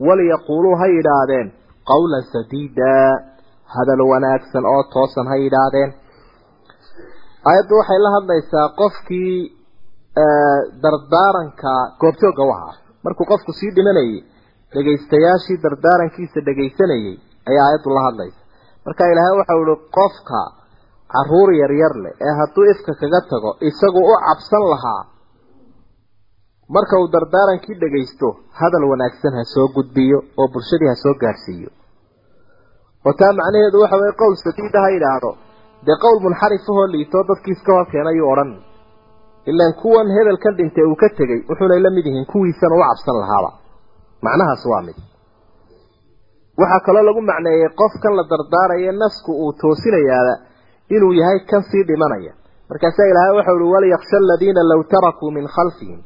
Waliyaquuluu ha yidhaahdeen qawlan sadiida hadal wanaagsan oo toosan ha yidhaahdeen. Aayaddu waxay la hadlaysaa qofkii dardaaranka goobjooga u ahaa. Markuu qofku sii dhimanayay dhegaystayaashii dardaarankiisa dhegaysanayay ayaa aayaddu la hadlaysa. Marka ilaahay waxau ihi qofka carruur yaryar leh ee hadduu ifka kaga tago isagu u cabsan lahaa. Marka uu dardaarankii dhagaysto hadal wanaagsan ha soo gudbiyo oo bulshadii ha soo gaadhsiiyo oo taa macnaheedu waxa weye qowl sadiida ha yidhaahdo. Dee qowl munxarifahoo liitoo dadkii iska hor keenayuu odhan. Ilaan kuwan hebelkan dhintay uu ka tegey wuxuunay la mid yihiin kuwiisana u cabsan lahaaba macnahaas waa mid. Waxaa kaloo lagu macneeyey qofkan la dardaaraya nasku uu toosinayaaba inuu yahay kan sii dhimanaya. Markaasaa ilaahay waxau uhi waliyaksha aladiina law tarakuu min khalfihim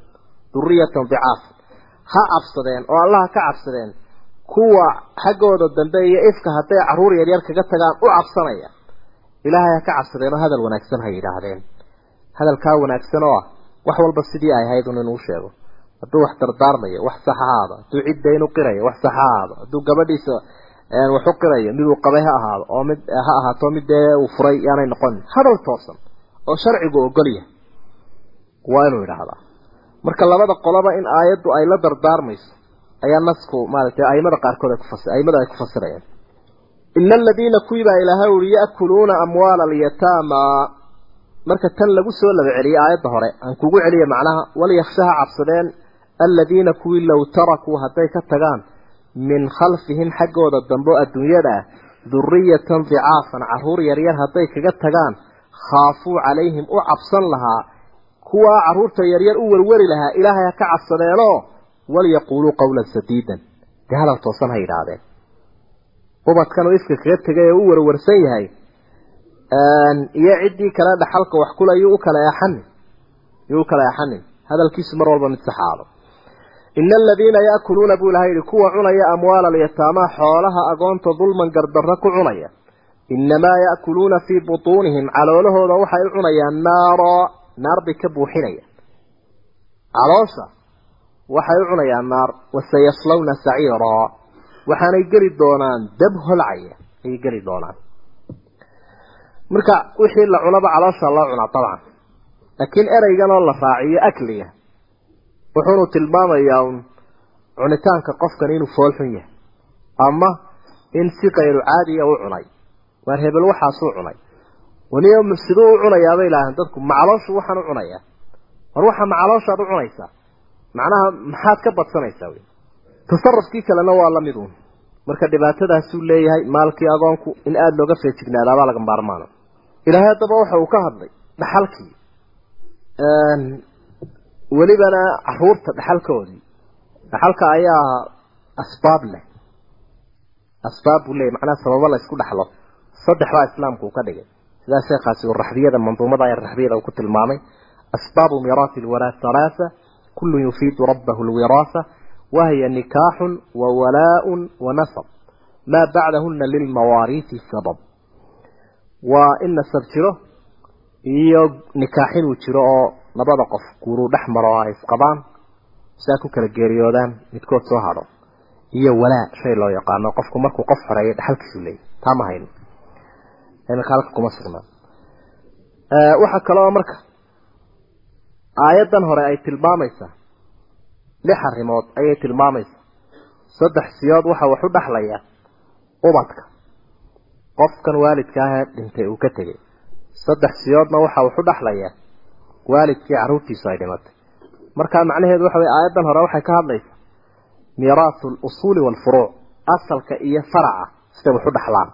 duriyatan dicaafa ha cabsadeen oo allaha ka cabsadeen kuwa xaggooda dambe iyo ifka hadday carruur yaryar kaga tagaan u cabsanaya. Ilaahay ha ka cabsadeen oo hadal wanaagsan ha yidhaahdeen. Hadalkaa wanaagsan oo ah wax walba sidii ay ahayd un inuu sheego hadduu wax dardaarmayo wax sax ha ahaado hadduu cidda inu qirayo wax sax ha ahaado hadduu gabadhiisa wax u qirayo mid uu qabay ha ahaado oo mid ha ahaato mid dee uu furay yaanay noqonin hadal toosan oo sharcigu ogol yahay waa inuu yidhaahdaa. Marka labada qoloba in aayaddu ay la dardaarmayso ayaa nasku maaragtay aimada qaarkood ay kufasi aimada ay ku fasirayaan. Ina aladiina kuwii baa ilaahay uri ya'kuluuna amwaala alyataama. Marka tan lagu soo laba celiyey aayadda hore aan kugu celiya macnaha walyakshaha cabsadeen aladiina kuwii low tarakuu hadday ka tagaan min khalfihim xaggooda dambe adduunyada ah duriyatan dicaafan carruur yaryar hadday kaga tagaan khaafuu calayhim u cabsan lahaa kuwaa carruurta yaryar u werweri lahaa ilaahay ha ka cabsadeenoo walyaquuluu qawlan sadiidan. Dee hadal toosan ha yidhaahdeen. Ubadkan uu ifka kaga tegay ee u werwarsan yahay iyo ciddii kale dhaxalka wax kule yuu u kala eexanin yuu u kala eexanin hadalkiisu mar walba mid saxaado ina aladiina yaakuluuna buu ilahay yihi kuwa cunaya amwaala alyataamaa xoolaha agoonta dulman gardarro ku cunaya inamaa yaakuluuna fii butuunihim caloolahooda waxay u cunayaan naaro naar bay ka buuxinayaan caloosha waxay u cunayaan naar wasayaslawna saciiraa waxaanay geli doonaan dab holcaya ayay geli doonaan marka wixii la cunaba caloosha loo cunaa dabcan laakiin ereygan oo la raaciyo akliga wuxuunu tilmaamayaa un cunitaanka qofkan inuu foolxun yahay. Ama in si kayru caadiya u cunay. Waar hebel waxaasuu cunay. Waniyo siduu u cunayaabay ilaahan dadku macalooshu waxaan u cunayaa. War waxa macalooshaad u cunaysaa macnaha maxaad ka badsanaysaa wey tasarufkii kalena waa la mid uun marka dhibaatadaasuu leeyahay maalkii agoonku in aada looga feejignaadaabaa laga maarmaana ilaahay haddaba waxa uu ka hadlay dhaxalkii welibana carruurta dhaxalkoodii dhaxalka ayaa asbaab leh. Asbaab buu leeyahy macnaha sababo la isku saddex baa islaamku uu ka dhigay. Sidaa sheekhaasi raxbiyada manduumada ee raxbiyada uu ku tilmaamay. Asbaabu miiraati alwalaa halaatha kullu yufiidu rabbahu alwiraasa wahiya nikaaxun wa walaaun wa nasab. Maa bacdahuna lilmawaariisi sabab. Waa in nasab jiro iyo nikaax inuu jiro oo labada qof guuruu dhex maro oo ay isqabaan saa ku kala geeriyoodaan midkood soo hadho. Iyo walaa shay loo yaqaano qofku markuu qof xoreeyo dhaxalkiisu leeyahy taa ma hayno imika halka kuma sugnaa waxaa kaloo marka aayaddan hore ay tilmaamaysaa lix arrimood ayay tilmaamaysaa saddex siyood waxa wax u dhexlaya ubadka. Qofkan waalidka ah dhintay uu ka tegay saddex siyoodna waxa wax u dhexlaya waalidkii carruurtiisu ay dhimatay. Markaa macnaheedu waxa weye aayaddan hore waxay ka hadlaysaa miiraasu alusuuli waalfuruuc asalka iyo faraca siday wax u dhexlaan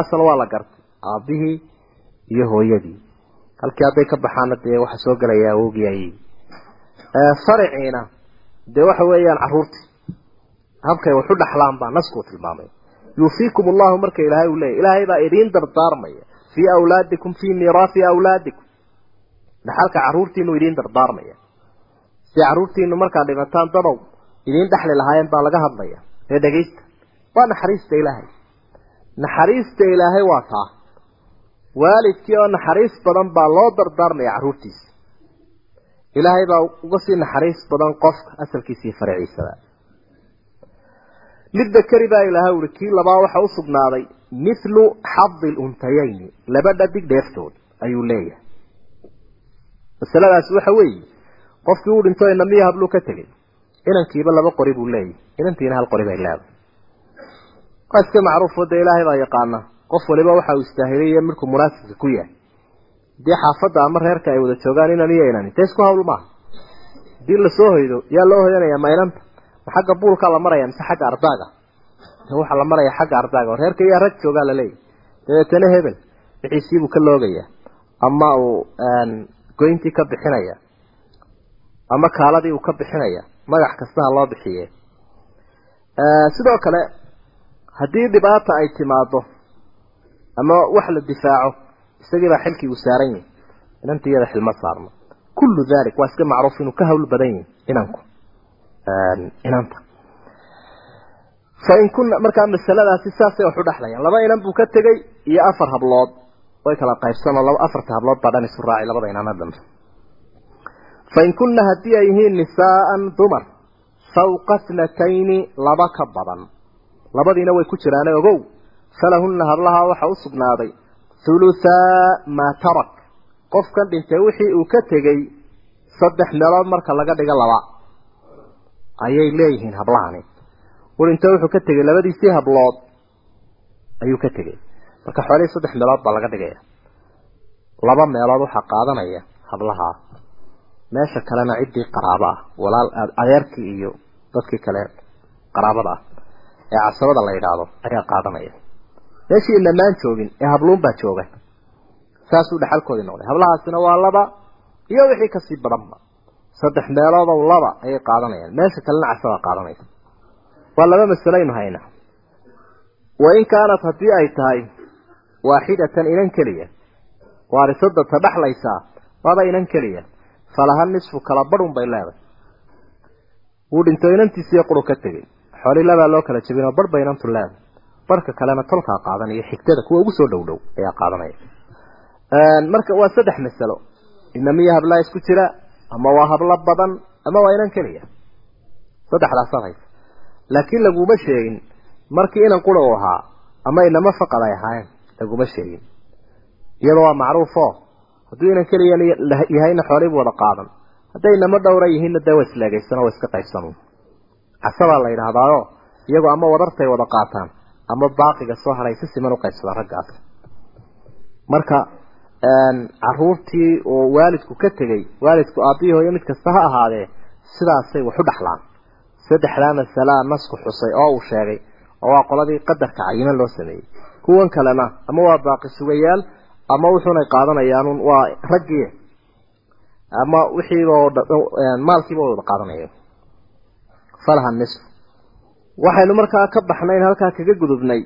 asal waa la gartay aabbihii iyo hooyadii. Halkii hadday ka baxaana dee waxa soo gelaya awogiyay fariciina dee waxa weeyaan carruurtii habkay wax u dhexlaan baa naskuu tilmaamay. Yuufiikum allahu marka ilaahay uu leeyahy ilaahay baa idiin dardaarmaya. Fii awlaadikum fii miiraasi awlaadikum dhaxalka carruurtiinu idiin dardaarmaya. Si carruurtiinu markaad dhimataan dadow idiin dhexli lahaayeen baa laga hadlaya. Ee dhegaysta waa naxariista ilaahay. Naxariista ilaahay waa taa. Waalidkii oo naxariis badan baa loo dardaarmaya carruurtiisa ilaahay baa uga sii naxariis badan qofka asalkiisii faraciisada lidakari baa. Ilaahay uri kii labaa waxa u sugnaaday mithlu xadi luntayayni laba dhadig dheeftood ayuu leeyahay masaladaasi waxa weeye qofkii uu dhinto inamiya habluu ka tegay inankiiba laba qori buu leeyahay inantiina hal qori bay leedahay. Waa iska macruufo dee ilaahay baa yaqaana qof waliba waxa uu istaahiliyo markuu munaasibka ku yahay. Haddii xaafadda ama reerka ay wada joogaan inan iyo inani dee isku hawl maaha. Haddii la soo hoydo yaa loo hoyanaya ma inanta ma xagga buulkaa la maraya mise xagga ardaaga? Waxaa la maraya xagga ardaaga reerka iyaa rag joogaa laleeyahy dabeetana hebel wixiisiibuu ka loogaya ama uu goyntii ka bixinaya ama kaaladii uu ka bixinaya magac kasta ha loo bixiye. Sidoo kale haddii dhibaata ay timaado ama wax la difaaco isagiibaa xilkii uu saaran yahi inanta iyada xilma saarno. Kullu dalik waa iska macruuf inuu ka hawl badan yahi inanku. Inanta. Fain kuna markaa masaladaasi saasay wax u dhexlayaan laba inan buu ka tegey iyo afar hablood way kala qaybsanoo laba afarta hablood baa dhan isu raacay labada inana dambe fain kunna haddii ay yihiin nisaa'an dumar fawqa thnatayni laba ka badan. Labadiina way ku jiraane ogow. Falahunna hablaha waxa u sugnaaday thuluthaa maa tarak. Qofkan dhintay wixii uu ka tegey saddex meelood marka laga dhigo laba. Ayay leeyihiin hablahani. U dhintay wuxuu ka tegey labadiisii hablood ayuu ka tegey marka xoolihii saddex meelood baa laga dhigaya. Laba meelood waxaa qaadanaya hablaha meesha kalena ciddii qaraabo ah walaal adeerkii iyo dadkii kale qaraabada ah ee casabada la yidhaahdo ayaa qaadanaya. Meeshii inamaan joogin ee habluun baa jooga saasuu dhexalkoodii noqday. Hablahaasina waa laba iyo wixii ka sii badanba saddex meeloodow laba ayay qaadanayaan. Meesha kalena casabaa qaadanaysa. Waa laba masalaynu haynaa wain kaanat haddii ay tahay waaxidatan inan keliya. Waarisada ta dhexlaysaa waaba inan keliya. Falaha nisfu kala badhun bay leedahay. Wuu dhinto inantiisiiyo quru ka tegey xooli labaa loo kala jebinoo barh bay inantu leedahay. Barhka kalena tolkaa qaadanaya xigtada kuwa ugu soo dhow dhow ayaa qaadanaya. Marka waa saddex masalo. Inamiyo hablaa isku jira ama waa hablo badan ama waa inan keliya. Saddexdaasaad haysa laakiin laguma sheegin markii inan qura u ahaa ama inama faqad ay ahaayeen laguma sheegin. Iyadoo waa macruufo hadduu inan keliya yahayna xoolihiibu wada qaadan. Hadday inama dhowra yihiinna dee waa isleegaysanoo waa iska qaybsan casabaa la yidhaahdaayo iyagoo ama wadartay wada qaataan ama baaqiga soo haray si siman u qaybsadaan raggaas marka caruurtii oo waalidku ka tegey waalidku aabbihi hooyo mid kasta ha ahaadee sidaasay wax u dhaxlaan. Saddexdaa masalaa nasku xusay oo uu sheegay oo waa qoladii qadarka cayiman loo sameeyey kuwan kalena ama waa baaqi sugayaal ama wuxuunay qaadanayaan waa raggii ama wixiiba maalkiiba wada qaadanayeen falaha nisf waxaynu markaa ka baxnayn halkaa kaga gudubnay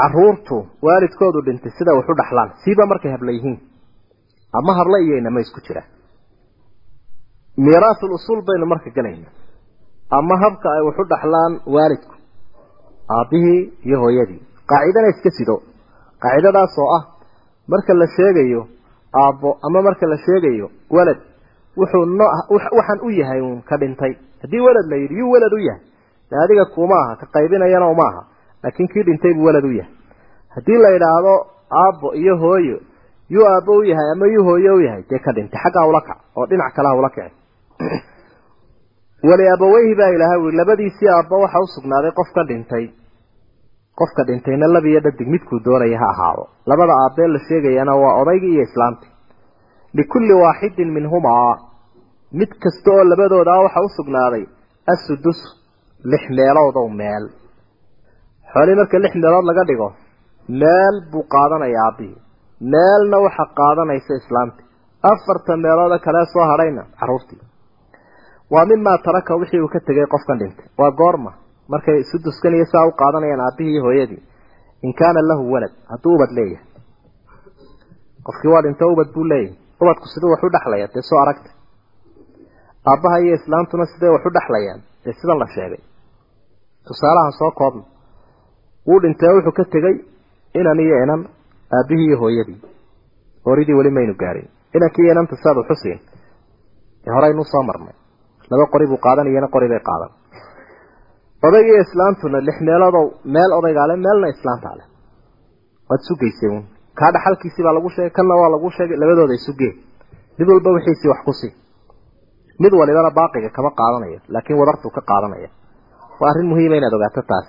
caruurtu waalidkoodu dhintay sida wax u dhaxlaan. Siiba markay habla yihiin. Ama habla iyo inama isku jira. Miiraasul usuul baynu marka gelayna ama habka ay wax u dhaxlaan waalidku aabbihii iyo hooyadii qaacidana iska sido qaacidadaas oo ah marka la sheegayo aabbo ama marka la sheegayo walad wuxuu no waxaan u yahay uun ka dhintay. Haddii walad la yidhi yuu walad u yahay. De adiga kuma aha ka qaybinayana uma aha. Laakiin kii dhintay buu walad u yahay. Haddii la yidhaahdo aabbo iyo hooyo yuu aabbo u yahay ama yuu hooyo u yahay dee ka dhintay. Xaggaa ula kac oo dhinac kale ha ula kici wali abaweyhi baa ilaahay ui labadiisii aabba waxa u sugnaaday qofka dhintay qofka dhintayna labiyo dhadig midkuu doonaya ha ahaado. Labada aabbee la sheegayana waa odaygii iyo islaamtii. Likulli waaxidin minhumaa. Mid kasta oo labadooda waxa u sugnaaday assudus lix meeloodow meel. Xoolii marka lix meelood laga dhigo meel buu qaadanaya aabbihii. Meelna waxa qaadanaysa islaamtii. Afarta meelooda kalee soo hadhayna carruurtii waa mimaa taraka wixii uu ka tegay qofkan dhintay. Waa goorma markay suduskan iyo saa u qaadanayaan aabbihii iyo hooyadii in kaana lahu walad hadduu ubad leeyahay. Qofkii waa dhinto ubad buu leeyahay. Ubadku siduu wax u dhexlaya dee soo aragta. Aabbaha iyo islaamtuna siday wax u dhexlayaan dee sidan la sheegay? Tusaalahan soo koobna wuu dhintay wuxuu ka tegey inan iyo inan aabbihii iyo hooyadii. Horidii weli maynu gaarin. Inankii inanta saad uxusiin ee horeynuu soo marnay. Laba qori buu qaadanayana qori bay qaadan odaygiiyo islaamtuna lix meeloodow meel odaygaa le meelna islaamtaa leh. Waad sugaysay uun. Kaa dhaxalkiisii baa lagu sheegay kanna waa lagu sheegay labadooda isugee mid walba wixiisii wax ku sii mid walibana baaqiga kama qaadanayo laakiin wadartuu ka qaadanaya. Waa arrin muhiima inaad ogaato taas.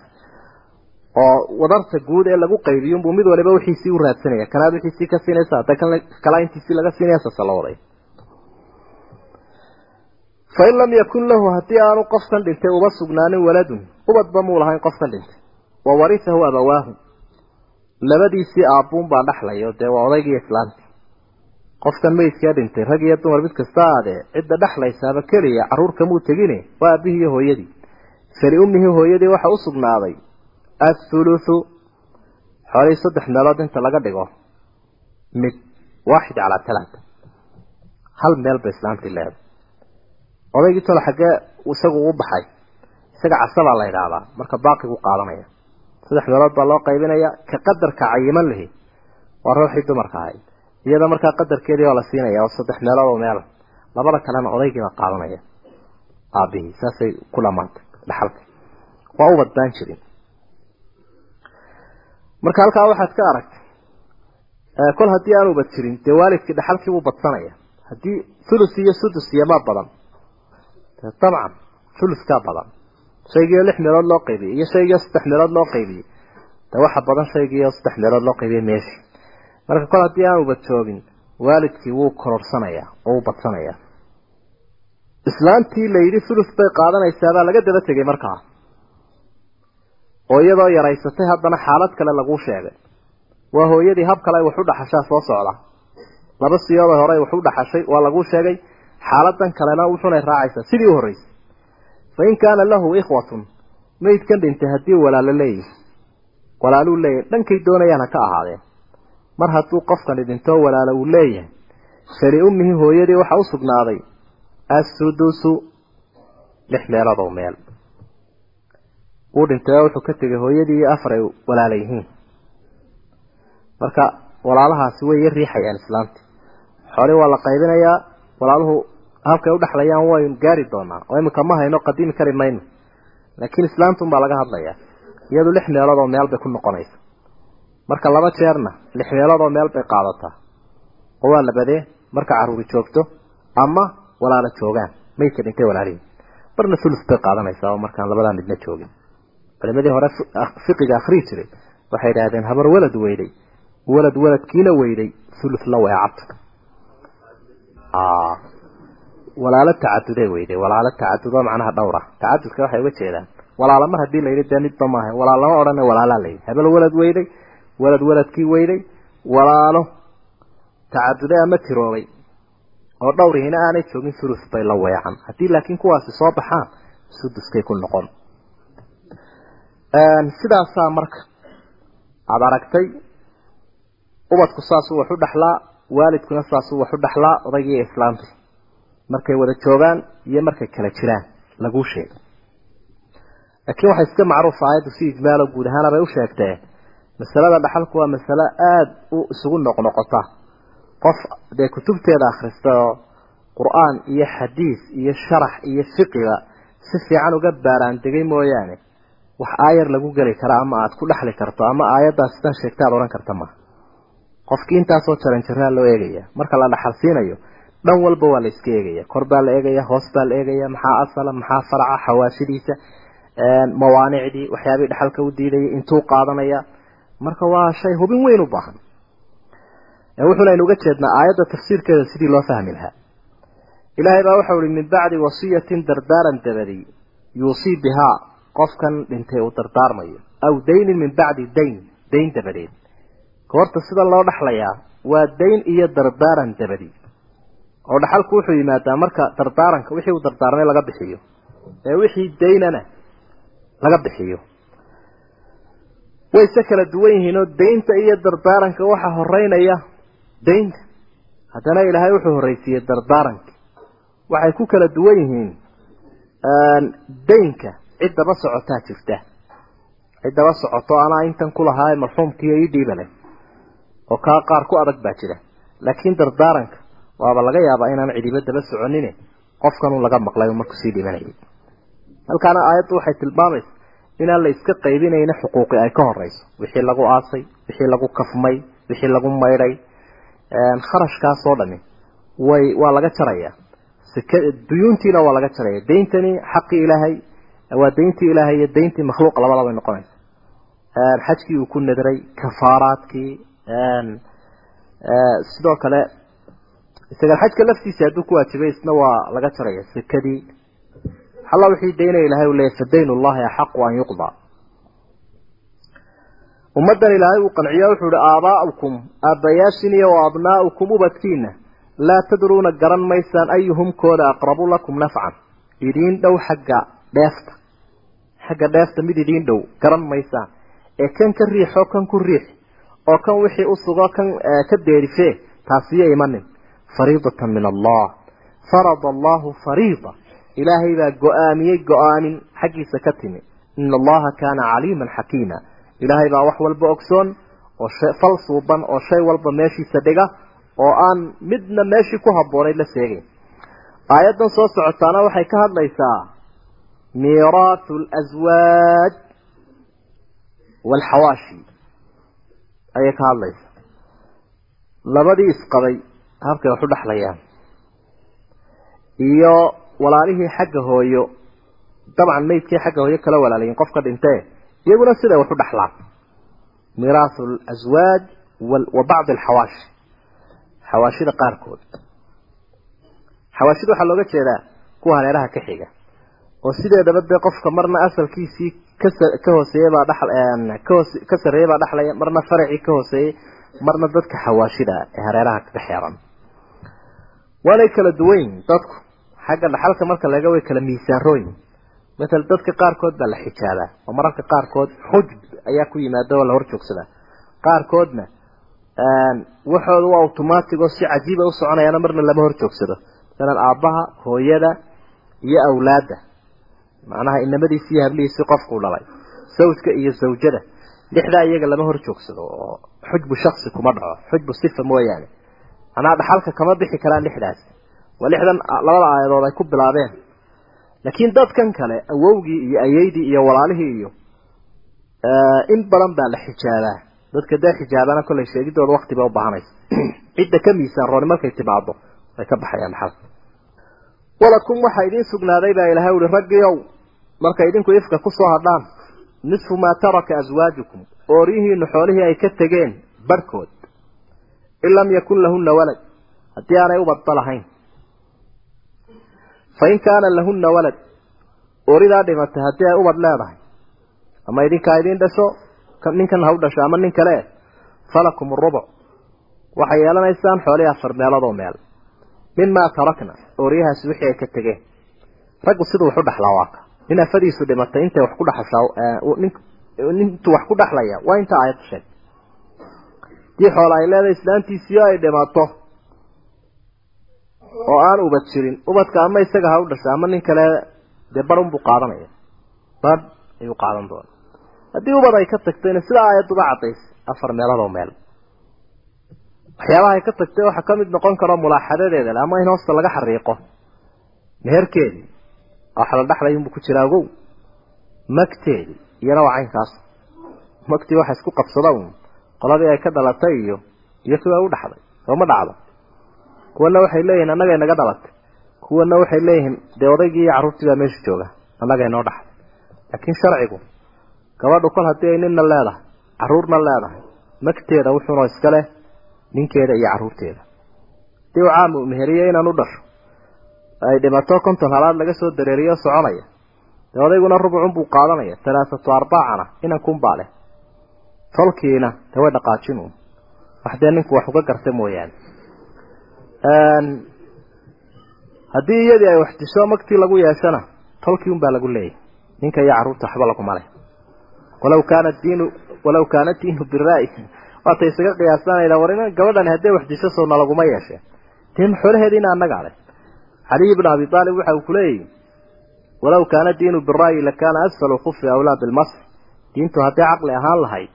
Oo wadarta guud ee lagu qaybiyunbuu mid waliba wixiisii u raadsanaya. Kanaad wixiisii ka siinaysa hadda kan kala intiisii laga siinaya sase la waday fain lam yakun lahu haddii aanu qofkan dhintay uba sugnaanin waladun. Ubadba muu lahayn qofkan dhintay. Wa warisahu abawaahu labadiisii aabbuun baa dhaxlayo dee waa odaygiiyo islaamtii qofkan meydkaa dhintay rag iyo dumar mid kasta aadee cidda dhexlaysaaba keliya carruur kamuu tegine waa aabihii iyo hooyadii. Fali ummihii hooyadii waxa u sugnaaday. Athuluthu xoolihii saddex meelood inta laga dhigo. Mid waaxid calaa talaata. Hal meel ba islaamtii leeday odaygii tolo xaggee isagu u baxay. Isaga casabaa la yidhaahdaa. Marka baaqigu qaadanaya. Saddex meelood baa loo qaybinaya ka qadarka cayiman lihi waa ruuxii dumarka ahayd iyada markaa qadarkeedii waa la siinaya oo saddex meelood oo meel. Labada kalena odaygiibaa qaadanaya. Aabihii saasay ku dhamaantay dhaxalka. Waa ubad baan jirin. Marka halkaa waxaad ka aragtay kol haddii aan ubad jirin dee waalidkii dhaxalkii buu badsanaya. Haddii thulus iyo sudus iyo ma badan dabcan thuluskaa badan. Shaygiio lix meelood loo qaybiyey iyo shaygiio saddex meelood loo qaybiyey de waxa badan shaygiio saddex meelood loo qaybiyey meeshii marka kol haddii aan ubad joogin waalidkii wuu kororsanayaa oo wuu badsanayaa islaantii la yidhi thulus bay qaadanaysaabaa laga daba tegay markaa oo iyadoo yaraysatay haddana xaalad kale laguu sheegay. Waa hooyadii hab kale ay wax u dhaxashaa soo socda. Laba siyoodoo hore ay wax u dhaxashay waa laguu sheegay xaaladan kalena wuxunay raacaysaa sidii u horreysay. Fa in kaana lahu ikhwatun meydkan dhintay haddii walaalo leeyahy walaaluu leeyahay dhankay doonayaan ka ahaadeen. Mar hadduu qofkani dhintoo walaalo uu leeyahay fali ummihi hooyadii waxa u sugnaaday assudusu lix meeloodoo meel. Wuu dhintay wuxuu ka tegay hooyadii iyo afar ay walaala yihiin. Marka walaalahaasi way ya riixayaan islaamti xoolii waa la qaybinayaa walaaluhu halkay u dhexlayaan waynu gaari doonaa oo iminka ma hayno qadiimi kari mayno. Laakiin islaamtun baa laga hadlayaa. Iyadu lix meelood oo meel bay ku noqonaysa marka laba jeerna lix meelood oo meel bay qaadataa. Oo waa labadee marka carruuri joogto ama walaalo joogaan. Maydka dhintay walaalihii marna thulus bay qaadanaysaa oo markaan labadaa midna joogin. Culimadii hore fiqiga akhrii jiray waxay idhaahdeen habar walad weyday. Walad waladkiina weyday thulus la weecabta walaalo tacaduday weyday walaalo tacadudoo macnaha dhowra. Tacadudka waxay uga jeedaan. Walaalo mar haddii layidhi dee midba maaha walaal lama odhana walaalaa layidhi. Hebel walad weyday walad waladkii weyday walaalo tacaduday ama tiroobay oo dhowrihina aanay joogin thulus bay la weecan haddii laakiin kuwaasi soo baxaan suduskay ku noqon. Sidaasaa marka aada aragtay ubadku saasuu wax u dhexlaa waalidkuna saasuu wax u dhexlaa odaygiiyo islaamti markay wada joogaan iyo markay kala jiraan laguu sheegay laakiin waxaa iska macruufa aayaddu si ijmaalo guud ahaana bay u sheegtee masalada dhaxalku waa masalo aada u isugu noqnoqota. Qof dee kutubteeda akhrista oo qur'aan iyo xadiis iyo sharax iyo fiqiga si fiican uga baaraan degay mooyaane wax aayar lagu geli kara ama aada ku dhexli karto ama aayaddaas sidan sheegta aad odhan karta maha qofkii intaasoo jaran jaraa loo eegaya marka la dhaxal siinayo dhan walba waa la iska eegaya. Kor baa la eegaya hoos baa la eegaya maxaa asala maxaa faraca xawaashidiisa mawaanicdii waxyaabihii dhexalka u diidayay intuu qaadanaya. Marka waa shay hubin weyn u baahan. Wuxuuna uga jeednaa aayadda tafsiirkeeda sidii loo fahmi lahaa. Ilaahay baa waxau ihi min bacdi wasiyatin dardaaran dabadi yuusii bihaa qofkan dhintay uu dardaarmayo aw daynin min bacdi dayn dayn dabadeed. Goorta sida loo dhaxlayaa waa dayn iyo dardaaran dabadi oo dhaxalku wuxuu yimaadaa marka dardaaranka wixii uu dardaarmay laga bixiyo ee wixii daynana laga bixiyo. Way se kala duwan yihiin oo daynta iyo dardaaranka waxaa horeynaya daynta. Haddana ilaahay wuxuu horreysiiyey dardaaranka. Waxay ku kala duwan yihiin daynka. Ciddaba socotaa jirta. Ciddaba socoto anaa intan ku lahaa marxuumkiiyo ii dhiibale oo kaa qaar ku adag baa jira. Laakiin dardaaranka waaba laga yaabaa inaan cidiba daba soconine qofkanuu laga maqlay markuu sii dhimanayay. Halkaana aayaddu waxay tilmaamaysa inaan la iska qaybinayna xuquuqi ay ka horeyso wixii lagu aasay wixii lagu kafmay wixii lagu maydhay kharashkaasoo dhami way waa laga jaraya duyuuntiina waa laga jaraya dayntani xaqii ilaahay waa dayntii ilaahay iyo dayntii makhluuq labadaba ay noqonaysa. Xajkii uu ku nadray kafaaraadkii sidoo kale isaga xajka laftiisa hadduu ku waajibay isna waa laga jaraya sekadii alla wixii daynaya ilahay uu leeyahy fadayn ullahi axaqu an yuqda. Ummaddan ilaahay uu qanciya wuxuu ihi aabaa'ukum aabbayaashin iyo wa abnaa'ukum ubadkiina laa tadruuna garan maysaan ayuhum kooda aqrabu lakum nafcan. Idiin dhow xagga dheefta. Xagga dheefta mid idiin dhow garan maysaan. Ee kan ka riixoo kan ku riix oo kan wixii u sugo kan ka deerifee taasiyo imanin fariidatan min allah. Farada allahu fariida. Ilaahay baa go'aamiyey go'aamin xaggiisa ka timi. Ina allaha kaana caliiman xakiima. Ilaahay baa wax walba ogsoon oo fal suuban oo shay walba meeshiisa dhiga oo aan midna meeshii ku habboonayd la sheegayn aayaddan soo socotaana waxay ka hadlaysaa miiraathu alaswaaj waalxawaashi ayay ka hadlaysaa. Labadii isqabay habkay wax u dhexlayaan iyo walaalihii xagga hooyo dabcan maydkii xagga hooyo kala walaalayiin qofka dhintee iyaguna siday wax u dhexlaan miiraahu alaswaaj wa bacdi alxawaashi xawaashida qaarkood. Xawaashida waxaa looga jeedaa kuwa hareeraha ka xiga oo sideedaba dee qofka marna asalkiisii ka hooseeyey baa ka sarreeyey baa dhexlaya marna faracii ka hooseeyey marna dadka xawaashida ee hareeraha kaga xeeran waanay kala duwan dadku. Xagga dhaxalka marka laga way kala miisaanrooyin matal dadka qaarkood baa la xijaabaa oo mararka qaarkood xujb ayaa ku yimaada oo la hor joogsadaa qaarkoodna waxooda waa automatic oo si cajiiba u soconayaana marna lama hor joogsado masalan aabbaha hooyada iyo awlaadda. Macnaha inamadiisi iyo hablihiisii qofkuu dhalay. Sawjka iyo zawjada. Lixdaa iyaga lama hor joogsado oo xujbu shaksi kuma dhaco. Xujbu sifa mooyaane macnaha dhaxalka kama bixi karaan lixdaas. Waa lixdan labada aayadood ay ku bilaabeen. Laakiin dadkan kale awowgii iyo ayeydii iyo walaalihii iyo in badan baa la xijaabaa. Dadka dee xijaabana kollay sheegidooda wakti bay u baahanaysa cidda ka miisaan rooni markay timaado way ka baxayaan dhaxalka walakum waxaa idiin sugnaaday baa ilahay uhi raggiiow markay idinku ifka ku soo hadhaan nisfu maa taraka aswaajukum ooryihiinu xoolihii ay ka tegeen barhkood in lam yakun lahunna walad haddii aanay ubadba lahayn fa in kaana lahunna walad ooridaa dhimatay haddii ay ubad leedahay ama idinkaa idiin dhasho ninkan ha u dhasho ama nin kale falakum rubuc waxay yeelanaysaan xoolihii afar meelood oo meel mimaa tarakna ooryahaasi wixii ay ka tegeen raggu siduu wax u dhaxlaa waaka nin afadiisu dhimatay intay wax ku dhaxashaa nintuu wax ku dhaxlaya waa inta aayad sheeg dii xoola ay leedahay islaantiisiyo ay dhimato oo aan ubad jirin. Ubadka ama isaga ha u dhasha ama nin kale dee bar unbuu qaadanaya. Bar ayuu qaadan doona haddii ubad ay ka tagtayna sida aayaduba cadaysay afar meeloodoo meel. Waxyaabaha ay ka tagtay waxaa ka mid noqon karo mulaaxadadeeda le ama in hoosta laga xariiqo. Meherkeedii waxa la dhexlay unbu ku jiraa ogow magteedii iyana waa caynkaas. Magtii waxa isku qabsada un qoladii ay ka dhalatay iyo iyo kuwa u dhaxday sooma dhacdo. Kuwana waxay leeyihiin annagay naga dhalatay. Kuwana waxay leeyihiin dee odaygii iyo carruurtii baa meesha jooga annagay noo dhaxay laakiin sharcigu gabadhu kol haddii ay ninna leedahay carruurna leedahay magteeda wuxuunoo iska leh ninkeeda iyo carruurteeda. Hadii uu caam uu meheriye inaan u dhasho ay dhimato konton halaad laga soo dareeriyo soconaya dee odayguna rubucun buu qaadanaya talaasatu arbaacana inankunbaa leh tolkiina dee way dhaqaajin uun wax ninku wax uga garta mooyaane. Haddii iyadii ay wax magtii lagu yeeshana tolkii unbaa lagu leeyahy ninka iyo carruurta waxba laguma leh walaw kaana diinu walaw kaana diinu biraa'i waatay isaga qiyaasanayda war in gabadhani hadday wax disho sowna laguma yeesheen dee xoolaheediina annagaa leh. Caliy ibnu abi aalib waxa uu kuleeyahy walaw kaana diinu biraayi lakaana asfalu kufi awlaa bilmas diintu hadday caqli ahaan lahayd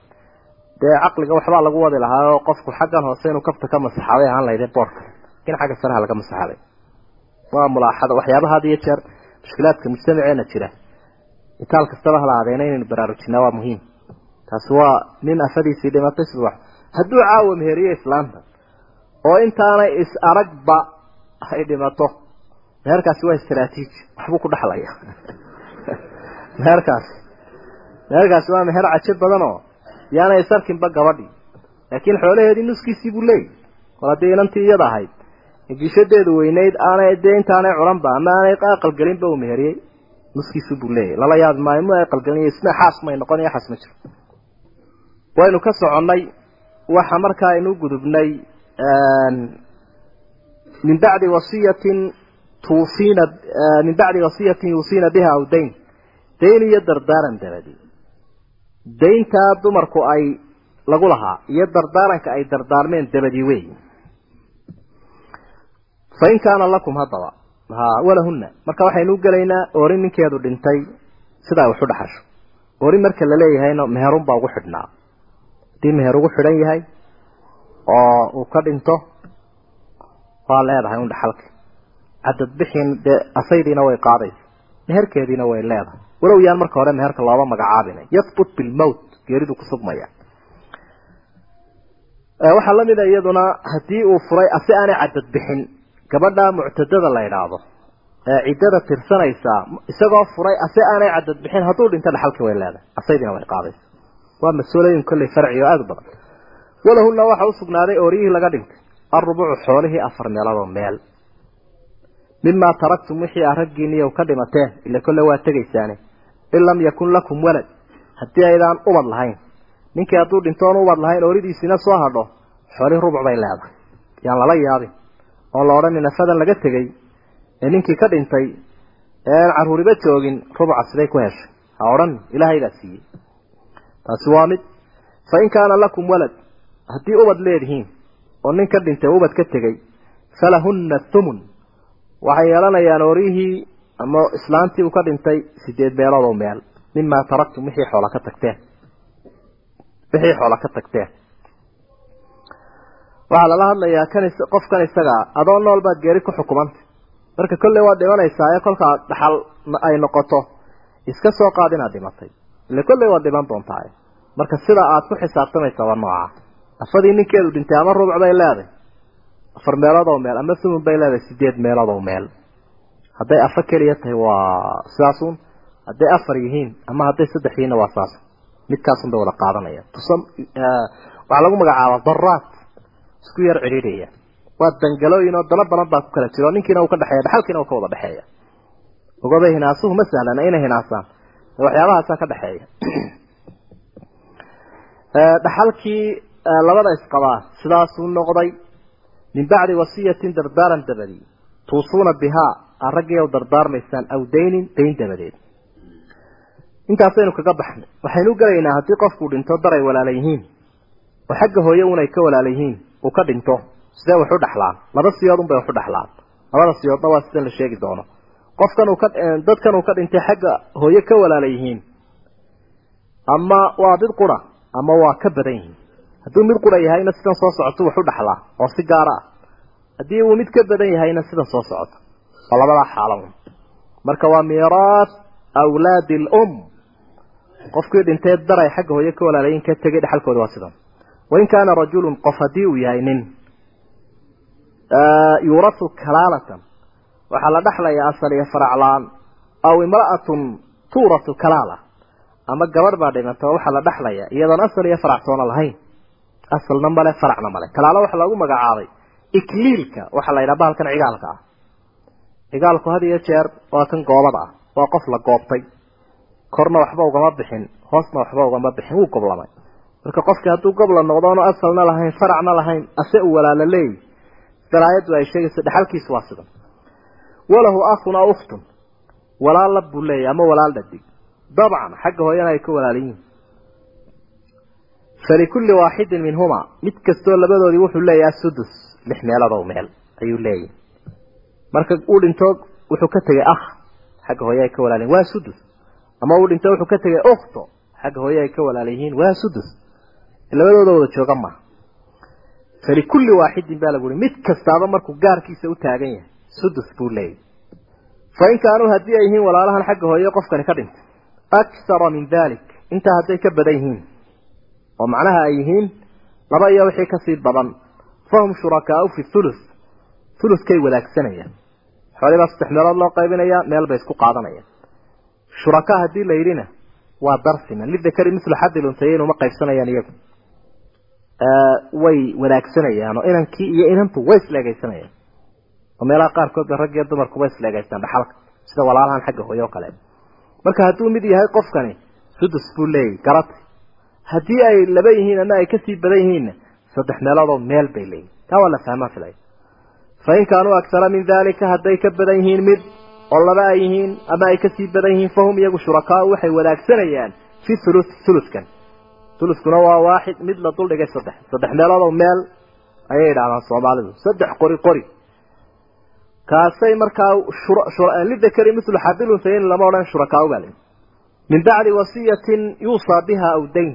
dee caqliga waxbaa lagu wadi lahaa oo qofku xaggan hoose inuu kafta ka masaxaday ahaan lahayd boorka. Lakin xagga saraha laga masaxaday. Waa mulaaxada waxyaabaha had iyo jeer mushkilaadka mujtamaceena jira. Itaal kastaba hala adeena inaynu baraarujinaa waa muhiim. Taasi waa nin afadiisii dhimatay subax hadduu caawa meheriyo islaanta oo intaanay is aragba ay dhimato meherkaasi waa istraatiiji waxbuu ku dhexlaya meherkaasi. Meherkaasi waa meher cajo badan oo yaanay sarkinba gabadhii laakiin xoolaheedii nuskiisii buu leeyahy kol haddii inantii iyada ahayd. Gishadeedu weynayd aanay dee intaanay culanba ama aanay aqalgelinba uu meheriyey nuskiisu buu leeyahy lala yaabi maayo mu aqalgelin isna xaas may noqon iyo xaas ma jiro. Waynu ka soconnay waxa markaa aynu gudubnay min bacdi wasiyatin tuusiina min bacdi wasiyatin yuusiina biha aw dayn. Dayn iyo dardaaran dabadi dayntaa dumarku ay lagu lahaa iyo dardaaranka ay dardaarmeen dabadii wey fain kaana lakum haddaba ha walahunna. Marka waxaynu gelaynaa orin ninkeedu dhintay sidaa wax u dhaxasho. Orin marka la leeyahayna meherun baa ugu xidhnaa. Haddii meher ugu xidhan yahay oo uu ka dhinto waa leedahay un dhaxalka. Cadad bixin dee asaydiina way qaadaysa. Meherkeediina way leedahay walow yaan marka hore meherka looba magacaabina yahbut bilmowt geeridu ku sugmaya. Waxaa la mid a iyaduna haddii uu furay ase aanay cadad bixin. Gabadha muctadada la idhaahdo ee ciddada tirsanaysaa isagoo furay ase aanay cadad bixin. Hadduu dhinto dhaxalkii way leedahay. Asaydina way qaadaysa. Waa mas'uulooyin kolley farci aada u badan. Walahunna waxa u sugnaaday ooriyihii laga dhintay. Alrubucu xoolihii afar meeladoo meel. Mimaa taraktum wixii a raggiiniiy ka dhimateen ila kolle waa tegaysaane in lam yakun lakum walad. Haddii aydaan ubad lahayn. Ninkii hadduu dhintoon ubad lahayn ooridiisiina soo hadho xoolihii rubuc bay leedahay. Yaan lala yaabin. Oon la odhanin afadan laga tegey ee ninkii ka dhintay ee aan carruuriba joogin rubuca siday ku heshay. Ha odhan ilaahay baa siiyey. Taasi waa mid fa in kaana lakum walad haddii ubad leedihiin oo nin ka dhintay ubad ka tegey falahunna thumun. Waxay yeelanayaan oorihii ama islaantii uu ka dhintay sideed meelood oo meel mimaa taraktum wixii xoola ka tagteen. Wixii xoola ka tagteen. Waxaa lala hadlayaa kan qofkan isaga adoo nool baad geeri ku xukumantay marka kolley waad dhimanaysaa ee kolkaa dhaxal ay noqoto iska soo qaad inaad dhimatay. Ile kolley waad dhiman doontaa marka sida aad ku xisaabtamaysa waa nooca. Afadii ninkeedu dhintay ama rubuc bay leedahay. Afar meelood oo meel ama thumun bay leedahay sideed meelood oo meel hadday afa keliya tahay waa sidaasun hadday afar yihiin ama hadday saddex yihiinna waa saas. Midkaasun bay wada qaadanaya. Tusam waxaa lagu magacaabaa daraat isku yar cidhiidhaya waa dangalooyin oo dano badan baa ku kala jiro. Ninkiina uu ka dhexeeya dhaxalkiina uu ka wada dhexeeya ogobay hinaasuhu ma sahlana inay hinaasaan. Waxyaabahaasaa ka dhexeeya dhaxalkii labada isqabaa sidaasuu noqday. Min bacdi wasiyatin dardaaran dabadi. Tuusuuna bihaa aad raggiiw dardaarmaysaan aw daynin dayn dabadeed. Intaasaynu kaga baxnay. Waxaynu gelaynaa haddii qofkuu dhinto dar ay walaala yihiin. Oo xagga hooye un ay ka walaala yihiin uu ka dhinto. Sidee wax u dhexlaan laba siyoodun bay wax u dhexlaan labada siyoodna waa sidan la sheegi doono. Qofkan uu ka dadkan uu ka dhintay xagga hooye ka walaala yihiin ama waa mid qura ama waa ka badan yihiin. Hadduu mid qura yahayna sidan soo socoto wax u dhexlaa oo si gaara ah. Haddii uu mid ka badan yahayna sidan soo socoto oo labadaa xaalo marka waa miiraas awlaadi lum qofkii dhintay daray xagga hooye ka walaalayin ka tegay dhexalkooda waa sidan. Wain kaana rajulun qof haddii uu yahay nin yuurasu kalaalatan. Waxaa la dhexlayaa asal iyo faraclaan aw imra'atun tuurasu kalaala. Ama gabadh baa dhimata oo waxaa la dhexlayaa iyadoon asal iyo faractoona lahayn. Asalna male faracna male kalaalo waxaa loogu magacaabay ikliilka waxaa la yidhaha bahalkan cigaalka ah cigaalku had iyo jeer waa kan goobada ah waa qof la goobtay. Korna waxba ugama bixin hoosna waxba ugama bixin wuu goblamay. Marka qofki hadduu gobla noqdo asalna lahayn faracna lahayn ase uu walaala leeyi. Dalaayaddu ay sheegayso dhexalkiisu waa sidan. Walahu akhun aw ukhtun. Walaal lab buu leeyahy ama walaal dhadig. Dabcan xagga hooyana ay ka walaala yihiin falikulli waaxidin minhumaa. Mid kastoo labadoodii wuxuu leeyahay sudus lix meelodow meel ayuu leeyahay marka uu dhinto wuxuu ka tegay akh xagga hooye ay ka walaalayihin waa sudus. Ama uu dhinto wuxuu ka tegay ukhto xagga hooye ay ka walaala yihiin waa sudus. Labadooda wada jooga maaha falikulli waaxidin baa lagu uhi mid kastaaba markuu gaarkiisa u taagan yahay sudus buu leeyahy fa in kaanuu haddii ay yihiin walaalahan xagga hooye qofkani ka dhintay aksara min dalik intaa hadday ka badan yihiin. Oo macnaha ay yihiin laba iyo wixii ka sii badan. Fahum shurakaau fi thuluth thuluthkay wadaagsanayaan xoolibaa saddex meelood loo qaybinayaa meel bay isku qaadanayaan. Shurakaa haddii la yidhina waa darsiman lidakari mislu xaddi luntayeyn uma qaybsanayaan iyagu. Way wadaagsanayaan oo inankii iyo inantu way isleegaysanayaan oo meelaha qaarkood ba rag iyo dumarkuba isleegaystaan dhaxalka sida walaalahan xagga hooye oo kale. Marka hadduu mid yahay qofkani sudus buu leeyahy garata haddii ay laba yihiin ama ay ka sii badan yihiinna saddex meeloodoo meel bay leeyihiin taa waa la fahmaa filay fa in kaanuu aksara min dalika hadday ka badan yihiin mid oo laba ay yihiin ama ay ka sii badan yihiin fahum iyagu shurakaau waxay wadaagsanayaan fi thulu thuluthkan thuluskuna waa waaxid mid la duldhigay saddex saddex meeloodoo meel ayay yidhahdaan soomaalidu saddex qori qori kaasay markaa lidakari mislu xadilunsayin lama odhan shurakaau baa leyi min bacdi wasiyatin yuusaa biha aw dayn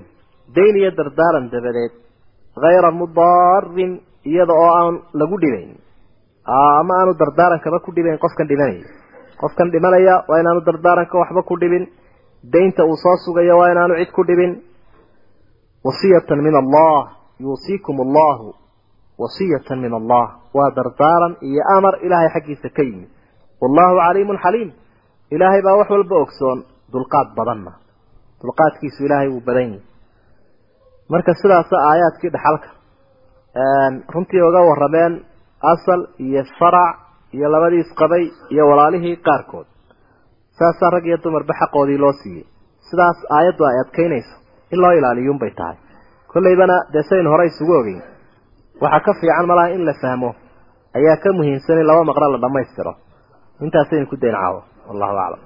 dayn iyo dardaaran dabadeed hayra mudaarin iyada oo aan lagu dhibayn ama aanu dardaarankaba ku dhibayn qofkan dhimanaya qofkan dhimanaya waa inaanu dardaaranka waxba ku dhibin. Daynta uu soo sugayo waa inaanu cid ku dhibin. Wasiyatan min allah yuusiikum allahu wasiyatan min allah waa dardaaran iyo amar ilaahay xaggiisa ka yimid. Wallahu caliimun xaliim. Ilaahay baa wax walba ogsoon dulqaad badanna dulqaadkiisu ilaahay wuu badan yahay. Marka sidaasa aayaadkii dhaxalka runtii oga warrameen asal iyo farac iyo labadii isqabay iyo walaalihii qaarkood. Saasaa rag iyo dumarba xaqoodii loo siiyey. Sidaas aayaddu ay adkaynayso in loo ilaaliyuunbay tahay. Kollaybana dee saynu hore isugu ogeyn. Waxaa ka fiican malaha in la fahmo ayaa ka muhiimsan in laba maqro la dhammaystiro. Intaasaynu ku dayn caawo wallahu aclam